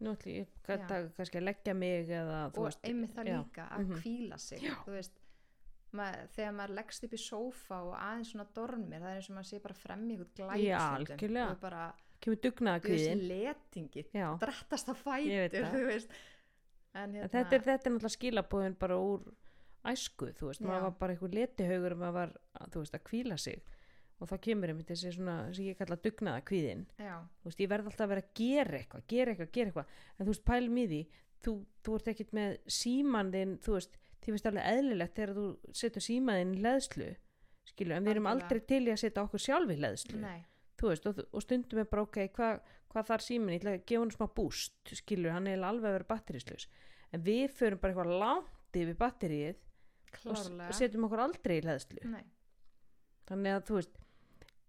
A: nú ætlum ég
B: Já.
A: kann- kannski að leggja mig eða þú
B: og
A: veist
B: einmitt það
A: já,
B: líka að
A: mhm.
B: kvíla sig þú veist. Mað, þegar maður leggst upp í sófa og aðeins svona dormir það er eins og maður sé bara frem í eitthvað
A: Já, algjörlega.
B: og bara,
A: kemur dugnaða kvíðin
B: letingi
A: já, Ég veit
B: fætur þú veist. En
A: En
B: hérna,
A: þetta er, þetta er náttúrulega skilabóðin bara úr æsku, þú veist,
B: Já.
A: maður var bara einhver letihaugur maður var, þú veist, að kvíla sig. Og þá kemur einmitt þessi svona sem ég kalla dugnaða kvíðin,
B: já,
A: þú veist, ég verð alltaf að vera að gera eitthvað, gera eitthvað, gera eitthvað. En þú veist, pælum í því, þú, þú ert ekkit með síman þinn, þú veist því veist alveg eðlilegt þegar þú setur símaðinn í leðslu, skilur en við erum aldrei til í að setja okkur sjálf í leðslu
B: nei,
A: þú veist, og, og stundum er bara ok hvað hva þar síminn, ég ætla að gefa hann smá búst skilur, hann er alveg að vera batterislaus en við förum bara eitthvað langt yfir batterið og
B: klárlega.
A: setjum okkur aldrei í leðslu
B: nei,
A: þannig að þú veist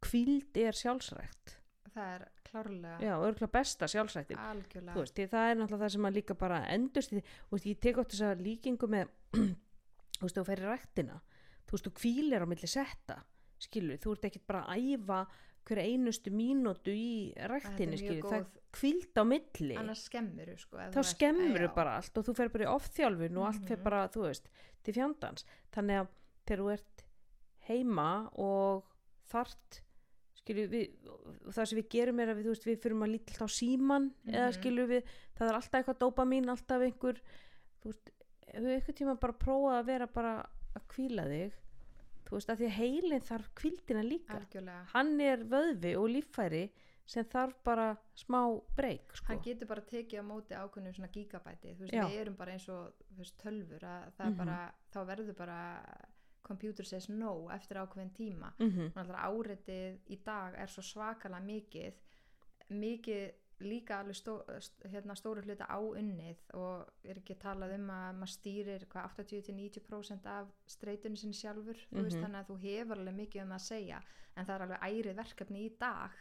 A: kvíld er sjálfsrækt.
B: Það er klárlega.
A: Já, örgulega besta sjálfsræktin
B: algjörlega.
A: Veist, því það er náttúrulega það sem að líka bara endurst í, þú veist, ég tek átt þess að líkingu með þú veist, þú ferir ræktina. Þú veist, þú kvílir á milli setta skilur, þú ert ekkert bara að æfa hverja einustu mínútu í skilur, það kvíld á milli
B: annars skemmur sko,
A: þá
B: þú ert-
A: skemmur
B: já,
A: bara allt og þú fer bara í ofþjálfun og allt fer
B: Mhm.
A: bara, þú veist, til fjandans þannig að þegar þú ert heima og þart skilju við það sem við gerum er að við, þú veist, við fyrum að lítið á síman eða
B: Mhm.
A: skilju við, það er alltaf eitthvað dópamin alltaf einhver þú veist, ef við eitthvað tíma bara prófa að vera bara að kvíla þig þú veist, að því að heilin þarf kvíldina líka
B: algjörlega
A: hann er vöðvi og líffæri sem þarf bara smá breyk sko.
B: hann getur bara tekið á móti ákveðnum svona gigabæti þú veist,
A: Já.
B: við erum bara eins og veist, tölfur að það er
A: Mhm.
B: bara, þá verður bara computer says no eftir ákveðin tíma
A: mm
B: náttúrulega áreitið í dag er svo svakalega mikið mikið líka alveg stó, st- hérna, stóru hluta á unnið og er ekki talað um að maður stýrir hvað 80-90% af streytunni sinni sjálfur þú veist
A: Mhm.
B: þannig að þú hefur alveg mikið um að segja en það er alveg ærið verkefni í dag.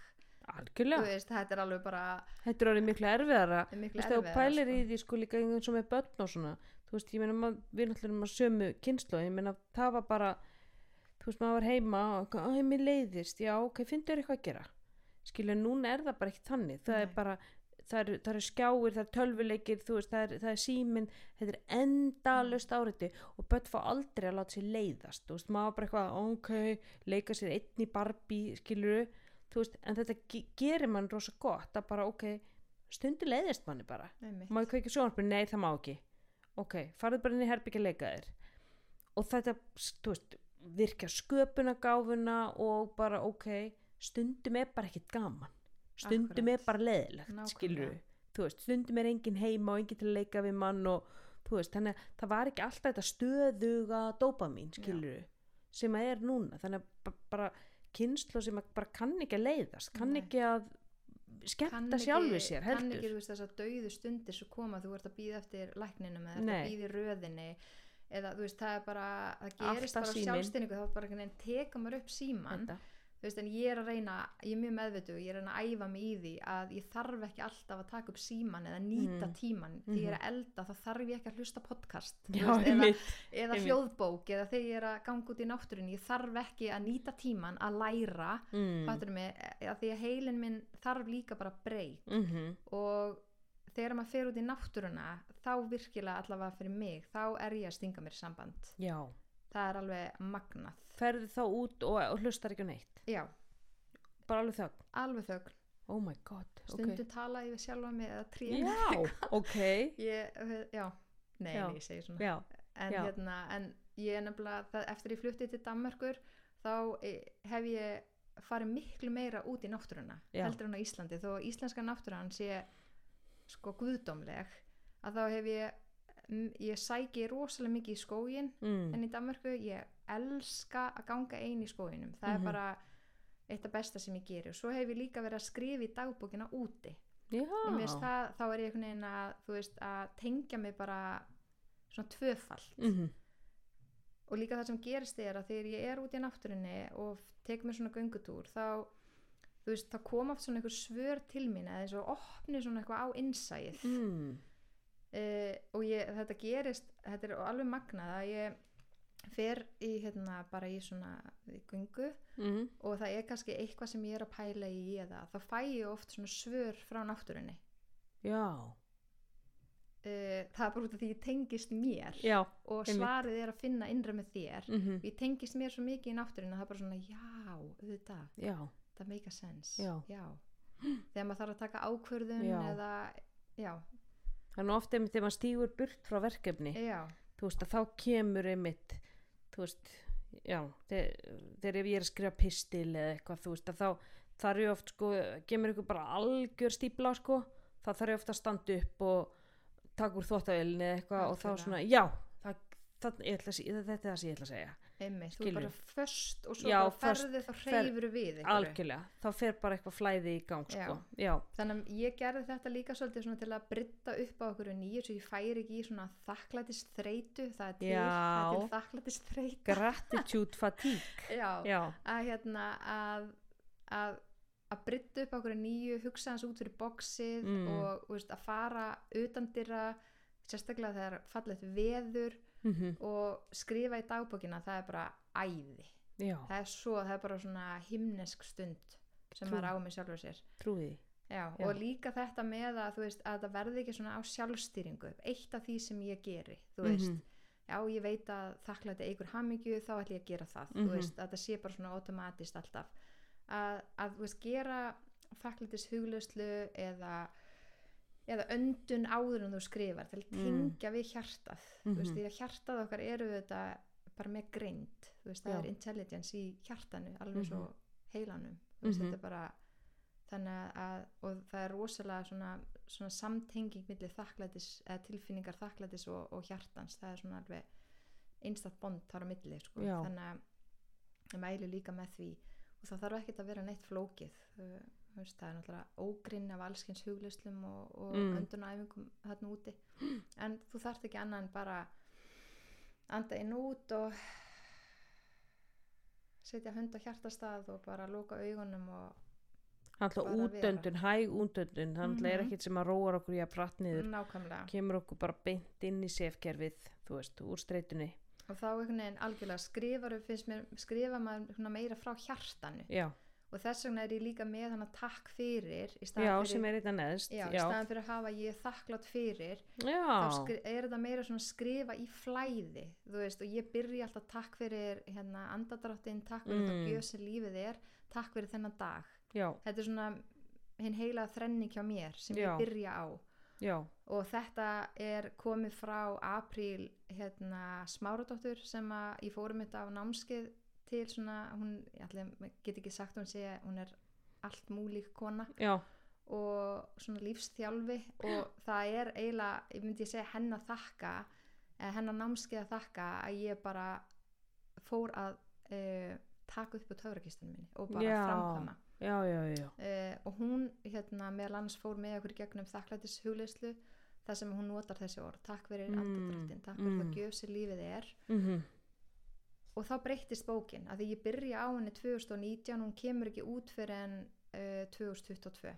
B: Veist þetta er alveg bara
A: þetta er orðið miklu erfiðara.
B: Erfiðara,
A: pælir
B: sko.
A: í því sko líka eins og með börn og svona. Þú veist, ég meina, við náttúrulega erum að sömu kynslu, ég meina, það var bara þú veist, maður var heima og að mér leiðist, já, ok, finnur eitthvað að gera skilja, núna er það bara ekki þannig. Það er
B: Nei.
A: bara, það eru er skjáir það er tölvuleikir, þú veist, það er, það er síminn þetta er endalust áriti og börn fá aldrei að láta sér leiðast þú veist, maður bara eitthvað, ok leika sér einn í Barbie, skilju þú veist, en þetta ge gerir mann rosa gott að bara, ok, stundu leiðist manni bara. Ég kveikja sjónarspil, nei það má ekki. Ok, farðu bara inn í herbyggja leika þér. Og þetta, þú veist virka sköpunagáfuna og bara ok, stundum er bara ekkit gaman stundum
B: Akkúrat.
A: er bara leðilegt skilur þú veist, stundum er engin heima og engin til að leika við mann og þú veist, þannig að það var ekki alltaf þetta stöðuga dópamin skilur sem að er núna þannig að ba- bara kynslu sem að bara kann ekki að leiðast kann
B: Nei.
A: ekki að skemmta sjálfi sér
B: kann
A: heldur
B: ekki þú veist þessar dauðu stundir sem koma þú ert að býða eftir lækninum eða
A: Nei.
B: að býða í röðinni eða þú veist það er bara það gerist
A: Alltaf
B: bara á
A: síminn.
B: sjálfstinningu þá bara einhvern veginn teka maður upp síman
A: Þetta.
B: Þú veist en ég er að reyna ég er mjög meðvituð, ég er að reyna að æfa mig í því að ég þarf ekki alltaf að taka upp síman eða nýta
A: Mhm.
B: tíman því ég er að elda þá þarf ég ekki að hlusta podcast.
A: Já,
B: veist, eða, eða hljóðbók eða þegar ég er að ganga út í náttúrunni ég þarf ekki að nýta tíman að læra
A: mm.
B: mig, að því að heilin minn þarf líka bara breyk
A: mm
B: og þegar maður fer út í náttúruna þá virkilega allavega fyrir mig þá er ég að stinga mér samband.
A: Já,
B: það er alveg magnað.
A: Ferðu þá út og, og hlustar ekki á neitt?
B: Já,
A: bara alveg þögn,
B: alveg þögn.
A: Oh my god
B: stundum
A: okay.
B: tala við sjálfa mig eða tré
A: já, ok.
B: Ég, já, nei,
A: Já.
B: ég segi svona.
A: Já,
B: en,
A: Já.
B: hérna, en ég er nefnilega það, eftir ég flutti til Danmörkur þá eh, hef ég farið miklu meira út í náttúruna heldur en á Íslandi. Þó íslenska náttúran sé sko guðdómleg að þá hef ég ég sæki rosalega mikið í skógin
A: mm.
B: en í Danmörku ég elska að ganga ein í skóginum. Það
A: Mhm.
B: er bara eitt af besta sem ég geri. Og svo hef ég líka verið að skrifa í dagbókina úti. Það, þá er ég einhvern veginn að veist, að tengja mig bara svona tvöfalt.
A: Mm
B: og líka það sem gerist er að þegar ég er út í náttúrunni og tek mér svona göngutúr þá veist, það kom oft svona einhver svör til mín eða eins og opni svona eitthvað á innsæið.
A: Mm.
B: Uh, og ég, þetta gerist þetta er alveg magnað að ég fer í hérna bara í svona í göngu
A: Mm.
B: og það er kannski eitthvað sem ég er að pæla í eða þá fæ ég oft svona svör frá náttúrunni.
A: Já,
B: uh, það er bara út af því ég tengist mér
A: já
B: og
A: einmitt.
B: svarið er að finna innra með þér.
A: Mm
B: ég tengist mér svo mikið í náttúrunni að það er bara svona já, auðvitað,
A: já,
B: það make a sense.
A: Já.
B: þegar maður þarf að taka ákvörðun
A: Já.
B: eða já,
A: nú ofta einmitt þegar maður stígur burt frá verkefni
B: já,
A: þú veist að þá kemur einmitt þú veist, já þegar, þegar ég er að skrifa pistil eða eitthvað þú veist að þá þarf ég oft sko, kemur ykkur bara algjör stípla sko, þá þarf ég oft að standa upp og taka úr þvóttavélinni eða eitthvað og þá svona, já það, það, ætla þetta er það sem ég ætla að segja
B: einmitt, þú er bara föst og svo
A: Já,
B: bara
A: föst,
B: ferði þá
A: fer-
B: hreyfur við einhverju.
A: algjörlega, þá fer bara eitthvað flæði í gang sko, já,
B: þannig að ég gerði þetta líka svolítið til að brytta upp á okkur nýju svo ég færi ekki í svona þakklætist þreytu það er til,
A: Já.
B: það er til þakklætist þreyta
A: gratitude fatigue.
B: Já,
A: já,
B: að hérna að að, að brytta upp á okkur nýju hugsa hans út fyrir boxið
A: Mm.
B: og veist, að fara utandira sérstaklega þegar fallegt veður
A: mm
B: og skrifa í dagbókina það er bara æði
A: já
B: það er svo, það er bara svona himnesk stund sem
A: Trú.
B: maður á með sjálfur sér
A: trúið því.
B: Já,
A: Já.
B: og líka þetta með að þú veist að það verði ekki svona á sjálfstýringu eitt af því sem ég geri þú veist,
A: Mhm.
B: já ég veit að þakklæti eigur hamingju þá ætlum ég að gera það
A: Mhm.
B: þú veist, að það sé bara svona automatist alltaf að, að þú veist, gera þakklætis huglauslu eða eða öndun áður en þú skrifar til að
A: Mm.
B: tengja við hjartað þú veist,
A: Mhm.
B: því að hjartað okkar eru þetta bara með greind þú veist, það
A: Já.
B: er intelligence í hjartanu alveg svo
A: Mhm.
B: heilanum þú veist,
A: Mhm.
B: þetta er bara þannig að, og það er rosalega svona, svona samtenging millir þakklætis, eða tilfinningar þakklætis og, og hjartans, það er svona alveg einstætt bond þar á milli sko. Þannig að ég mæli líka með því og það þarf ekkert að vera neitt flókið veist, það er náttúrulega ógrinn af allskins hugleislum og, og
A: Mm.
B: öndunæfingum þarna úti. En þú þarft ekki annað en bara anda inn út og setja hund á hjartastað og bara loka augunum og
A: alltaf
B: Bara
A: útöndun, hæg útöndun. Þannig er
B: Mhm.
A: ekkert sem að róar okkur í að pratt niður.
B: Nákvæmlega.
A: Kemur okkur bara beint inn í sefgerfið þú veist, úr streytunni
B: og þá einhvern veginn algjörlega skrifar finnst mér, skrifa maður meira frá hjartanu.
A: Já,
B: og þess vegna er ég líka með hann að takk fyrir í staðan fyrir,
A: sem er eitthvað neðst
B: já, í
A: já,
B: staðan fyrir að hafa ég þakklátt fyrir
A: já,
B: þá er þetta meira svona skrifa í flæði þú veist og ég byrja alltaf takk fyrir hérna andadráttinn, takk fyrir
A: Mm.
B: það gjöð sem lífið er takk fyrir þennan dag.
A: Já,
B: þetta er svona hinn heila þrenning hjá mér sem
A: Já.
B: ég byrja á.
A: Já,
B: og þetta er komið frá apríl hérna Smáradóttur sem að ég fórum þetta á námskeið til svona, hún, get ekki sagt að hún sé, hún er allt múlík kona.
A: Já,
B: og svona lífsþjálfi og það er eiginlega, ég myndi segja henn að þakka, henn að námskeið að þakka að ég bara fór að uh, taka upp á töfrakistunum minni og bara
A: Já.
B: framkvæma.
A: Já, já, já,
B: uh, og hún hérna meðal annars fór með okkur gegnum þakklætis hugleyslu þar sem hún notar þessi orð takk fyrir
A: Mm,
B: andadrættin, takk fyrir
A: mm.
B: það gjöf sem lífið er.
A: Mhm,
B: og þá breyttist bókin að því ég byrja á henni 2019 hún kemur ekki út fyrir en uh, 2022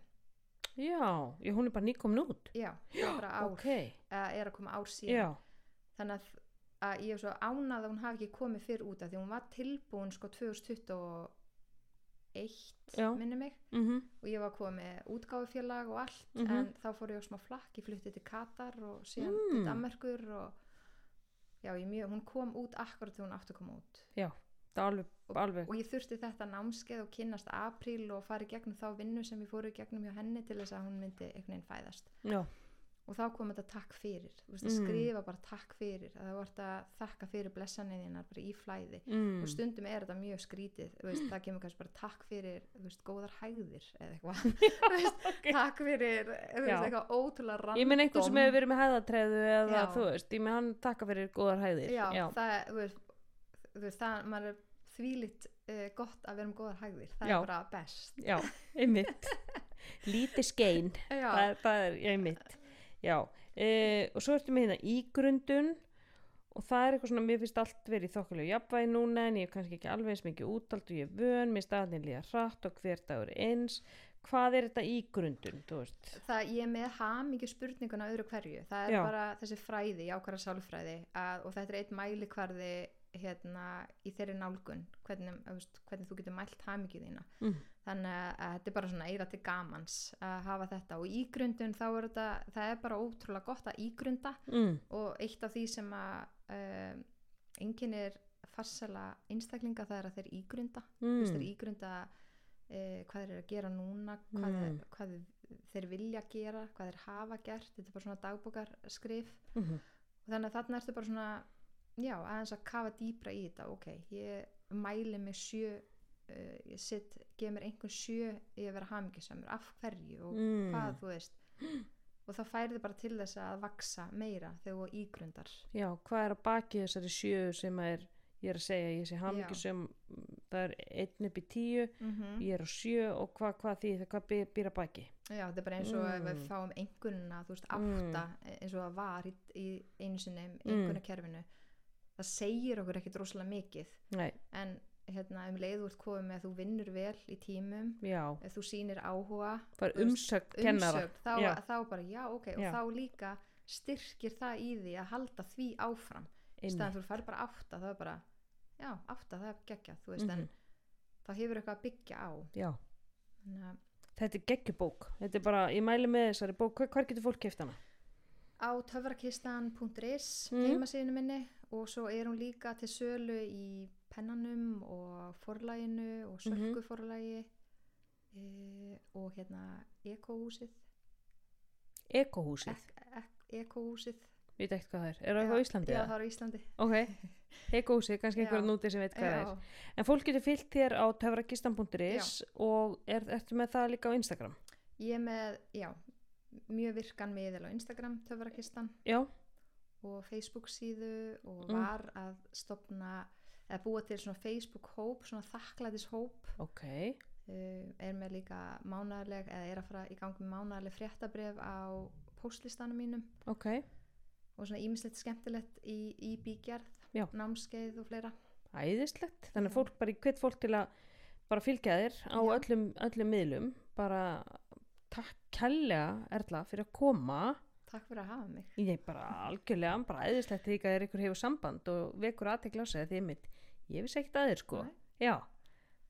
A: já, já, hún er bara nýkomin út.
B: Já, bara ár
A: ok,
B: eða er að koma ár síðan.
A: Já,
B: þannig að, að ég er svo ánað að hún hafi ekki komið fyrr út af því hún var tilbúin sko 2021
A: Já.
B: minni mig.
A: Mhm,
B: og ég var komið með útgáfufélag og allt
A: Mhm.
B: en þá fór ég á smá flakk, ég flutti til Katar og síðan
A: Mm.
B: til Danmerkur og já, ég mjög, hún kom út akkurat þegar hún átti að koma út.
A: Er alveg, alveg.
B: og ég þurfti þetta námskeið og kynnast apríl og fara í gegnum þá vinnu sem ég fóru gegnum hjá henni til þess að hún myndi einhvern veginn fæðast.
A: Já,
B: og þá kom þetta takk fyrir veist
A: Mm.
B: skrifa bara takk fyrir að það vart að þakka fyrir blessanniðina bara í flæði
A: mm.
B: og stundum er þetta mjög skrítið veist, það kemur kannski bara takk fyrir veist, góðar hægðir eða eitthvað veist, takk fyrir
A: Já.
B: eitthvað ótrúlega random
A: Ég minn einhver sem hefur verið með hæðatræðu eða
B: Já.
A: þú veist, ég minn hann takka fyrir góðar hæðir.
B: já, það þú veist það, maður er þvílitt uh, gott að vera með góðar hægðir það
A: Já.
B: er bara best
A: Já, einmitt. Lítið skein,
B: já,
A: það, það er einmitt. Já, e, og svo ertu með hérna ígrundun og það er eitthvað svona, mér finnst allt verið í þokkulegu jafnvægi núna en ég er kannski ekki alveg eins mikið útald og ég er vön, mér staðin líða hratt og hver dagur eins. Hvað er þetta ígrundun, þú veist?
B: það, ég með hamingju spurninguna öðru hverju, það er
A: Já.
B: bara þessi fræði, jákværa sálfræði að, og þetta er eitt mælikvarði hérna í þeirri nálgun hvernig, veist, hvernig þú getur mælt hamingju þína
A: Mm.
B: þannig að, þetta er bara svona eira til gamans að hafa þetta og ígrundun þá er þetta, það er bara ótrúlega gott að ígrunda
A: Mm.
B: og eitt af því sem að um, enginn er farsala einstaklinga það er að þeir ígrunda mm. þeir
A: Mm.
B: ígrunda uh, hvað þeir eru að gera núna hvað,
A: Mm.
B: mm. hvað þeir vilja gera hvað þeir hafa gert, þetta er bara svona dagbókarskrif
A: Mm.
B: og þannig að þarna ertu bara svona já, aðeins að kafa dýpra í þetta ok, ég mæli með sjö uh, ég sitt, gef mér einhvern sjö í að vera hamingisamur, af hverju og
A: Mm.
B: hvað þú veist og það færði bara til þess að vaksa meira þegar þú ígrundar
A: Já, hvað er að baki þessari sjö sem er, ég er að segja, ég sé hamingjusum, það er einn upp í tíu,
B: mm -hmm.
A: ég er á sjö og hvað, hvað því, hvað býr, að baki?
B: já, þetta er bara eins og ef við
A: Mm.
B: fáum einhvernuna, þú veist,
A: Mm.
B: átta eins og það var í, í einu sinni einhvernakerfinu, það segir okkur ekkit rosalega mikið.
A: Nei,
B: en hérna um leið úr komið að þú vinnur vel í tímum
A: já,
B: ef þú sýnir áhuga
A: kennara.
B: umsögn, þá, þá bara já ok og
A: Já.
B: þá líka styrkir það í því að halda því áfram. Í staðan þú fær bara átta það er bara, já átta það er geggjað þú veist
A: Mhm.
B: en þá hefur eitthvað að byggja á.
A: Já,
B: að
A: þetta er geggjubók, þetta er bara, ég mæli með þessari bók, hvar getur fólk keft hana?
B: á töfrakistan.is
A: Mm.
B: heimasíðinu minni og svo er hún líka til sölu í pennanum og forlæginu og
A: Mhm.
B: sölku forlægi e, og hérna ekohúsið
A: Ekohúsið,
B: ek, ek, ekohúsið
A: veit ekkert hvað það er, er það á Íslandi?
B: já
A: eða?
B: það er á Íslandi
A: Ok, ekohúsið, kannski
B: Já.
A: einhverjum núti sem veit hvað það
B: já,
A: er. En fólk getur fyllt þér á töfrakistan.is og er, ertu með það líka á Instagram?
B: ég er með, já mjög virkan miðil á Instagram töfrakistan
A: Já,
B: og Facebook síðu og
A: Mm.
B: var að stopna eða búa til svona Facebook hóp svona þakklætis hóp
A: ok,
B: uh, er með líka mánaðarleg eða er að fara í gangi með mánaðarleg fréttabref á postlistanum mínum
A: ok,
B: og svona ímislegt skemmtilegt í, í bígerð, námskeið og fleira
A: æðislegt. Þannig að fólk bara, hvet fólk til að bara fylgja þér á
B: Já.
A: öllum, öllum miðlum, bara takk kærlega Erla fyrir að koma.
B: Takk fyrir að hafa mig
A: Ég er bara algjörlega, bara æðislegt því að ykkur hefur samband og vekur aðtekla á sig að því mitt, ég vissi ekkert að þér sko.
B: Nei.
A: Já,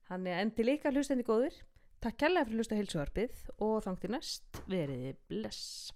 A: hann er en til ykkar hlustendi góður, takk kærlega fyrir hlusta heilsuvarpið og þangti næst veriði bless.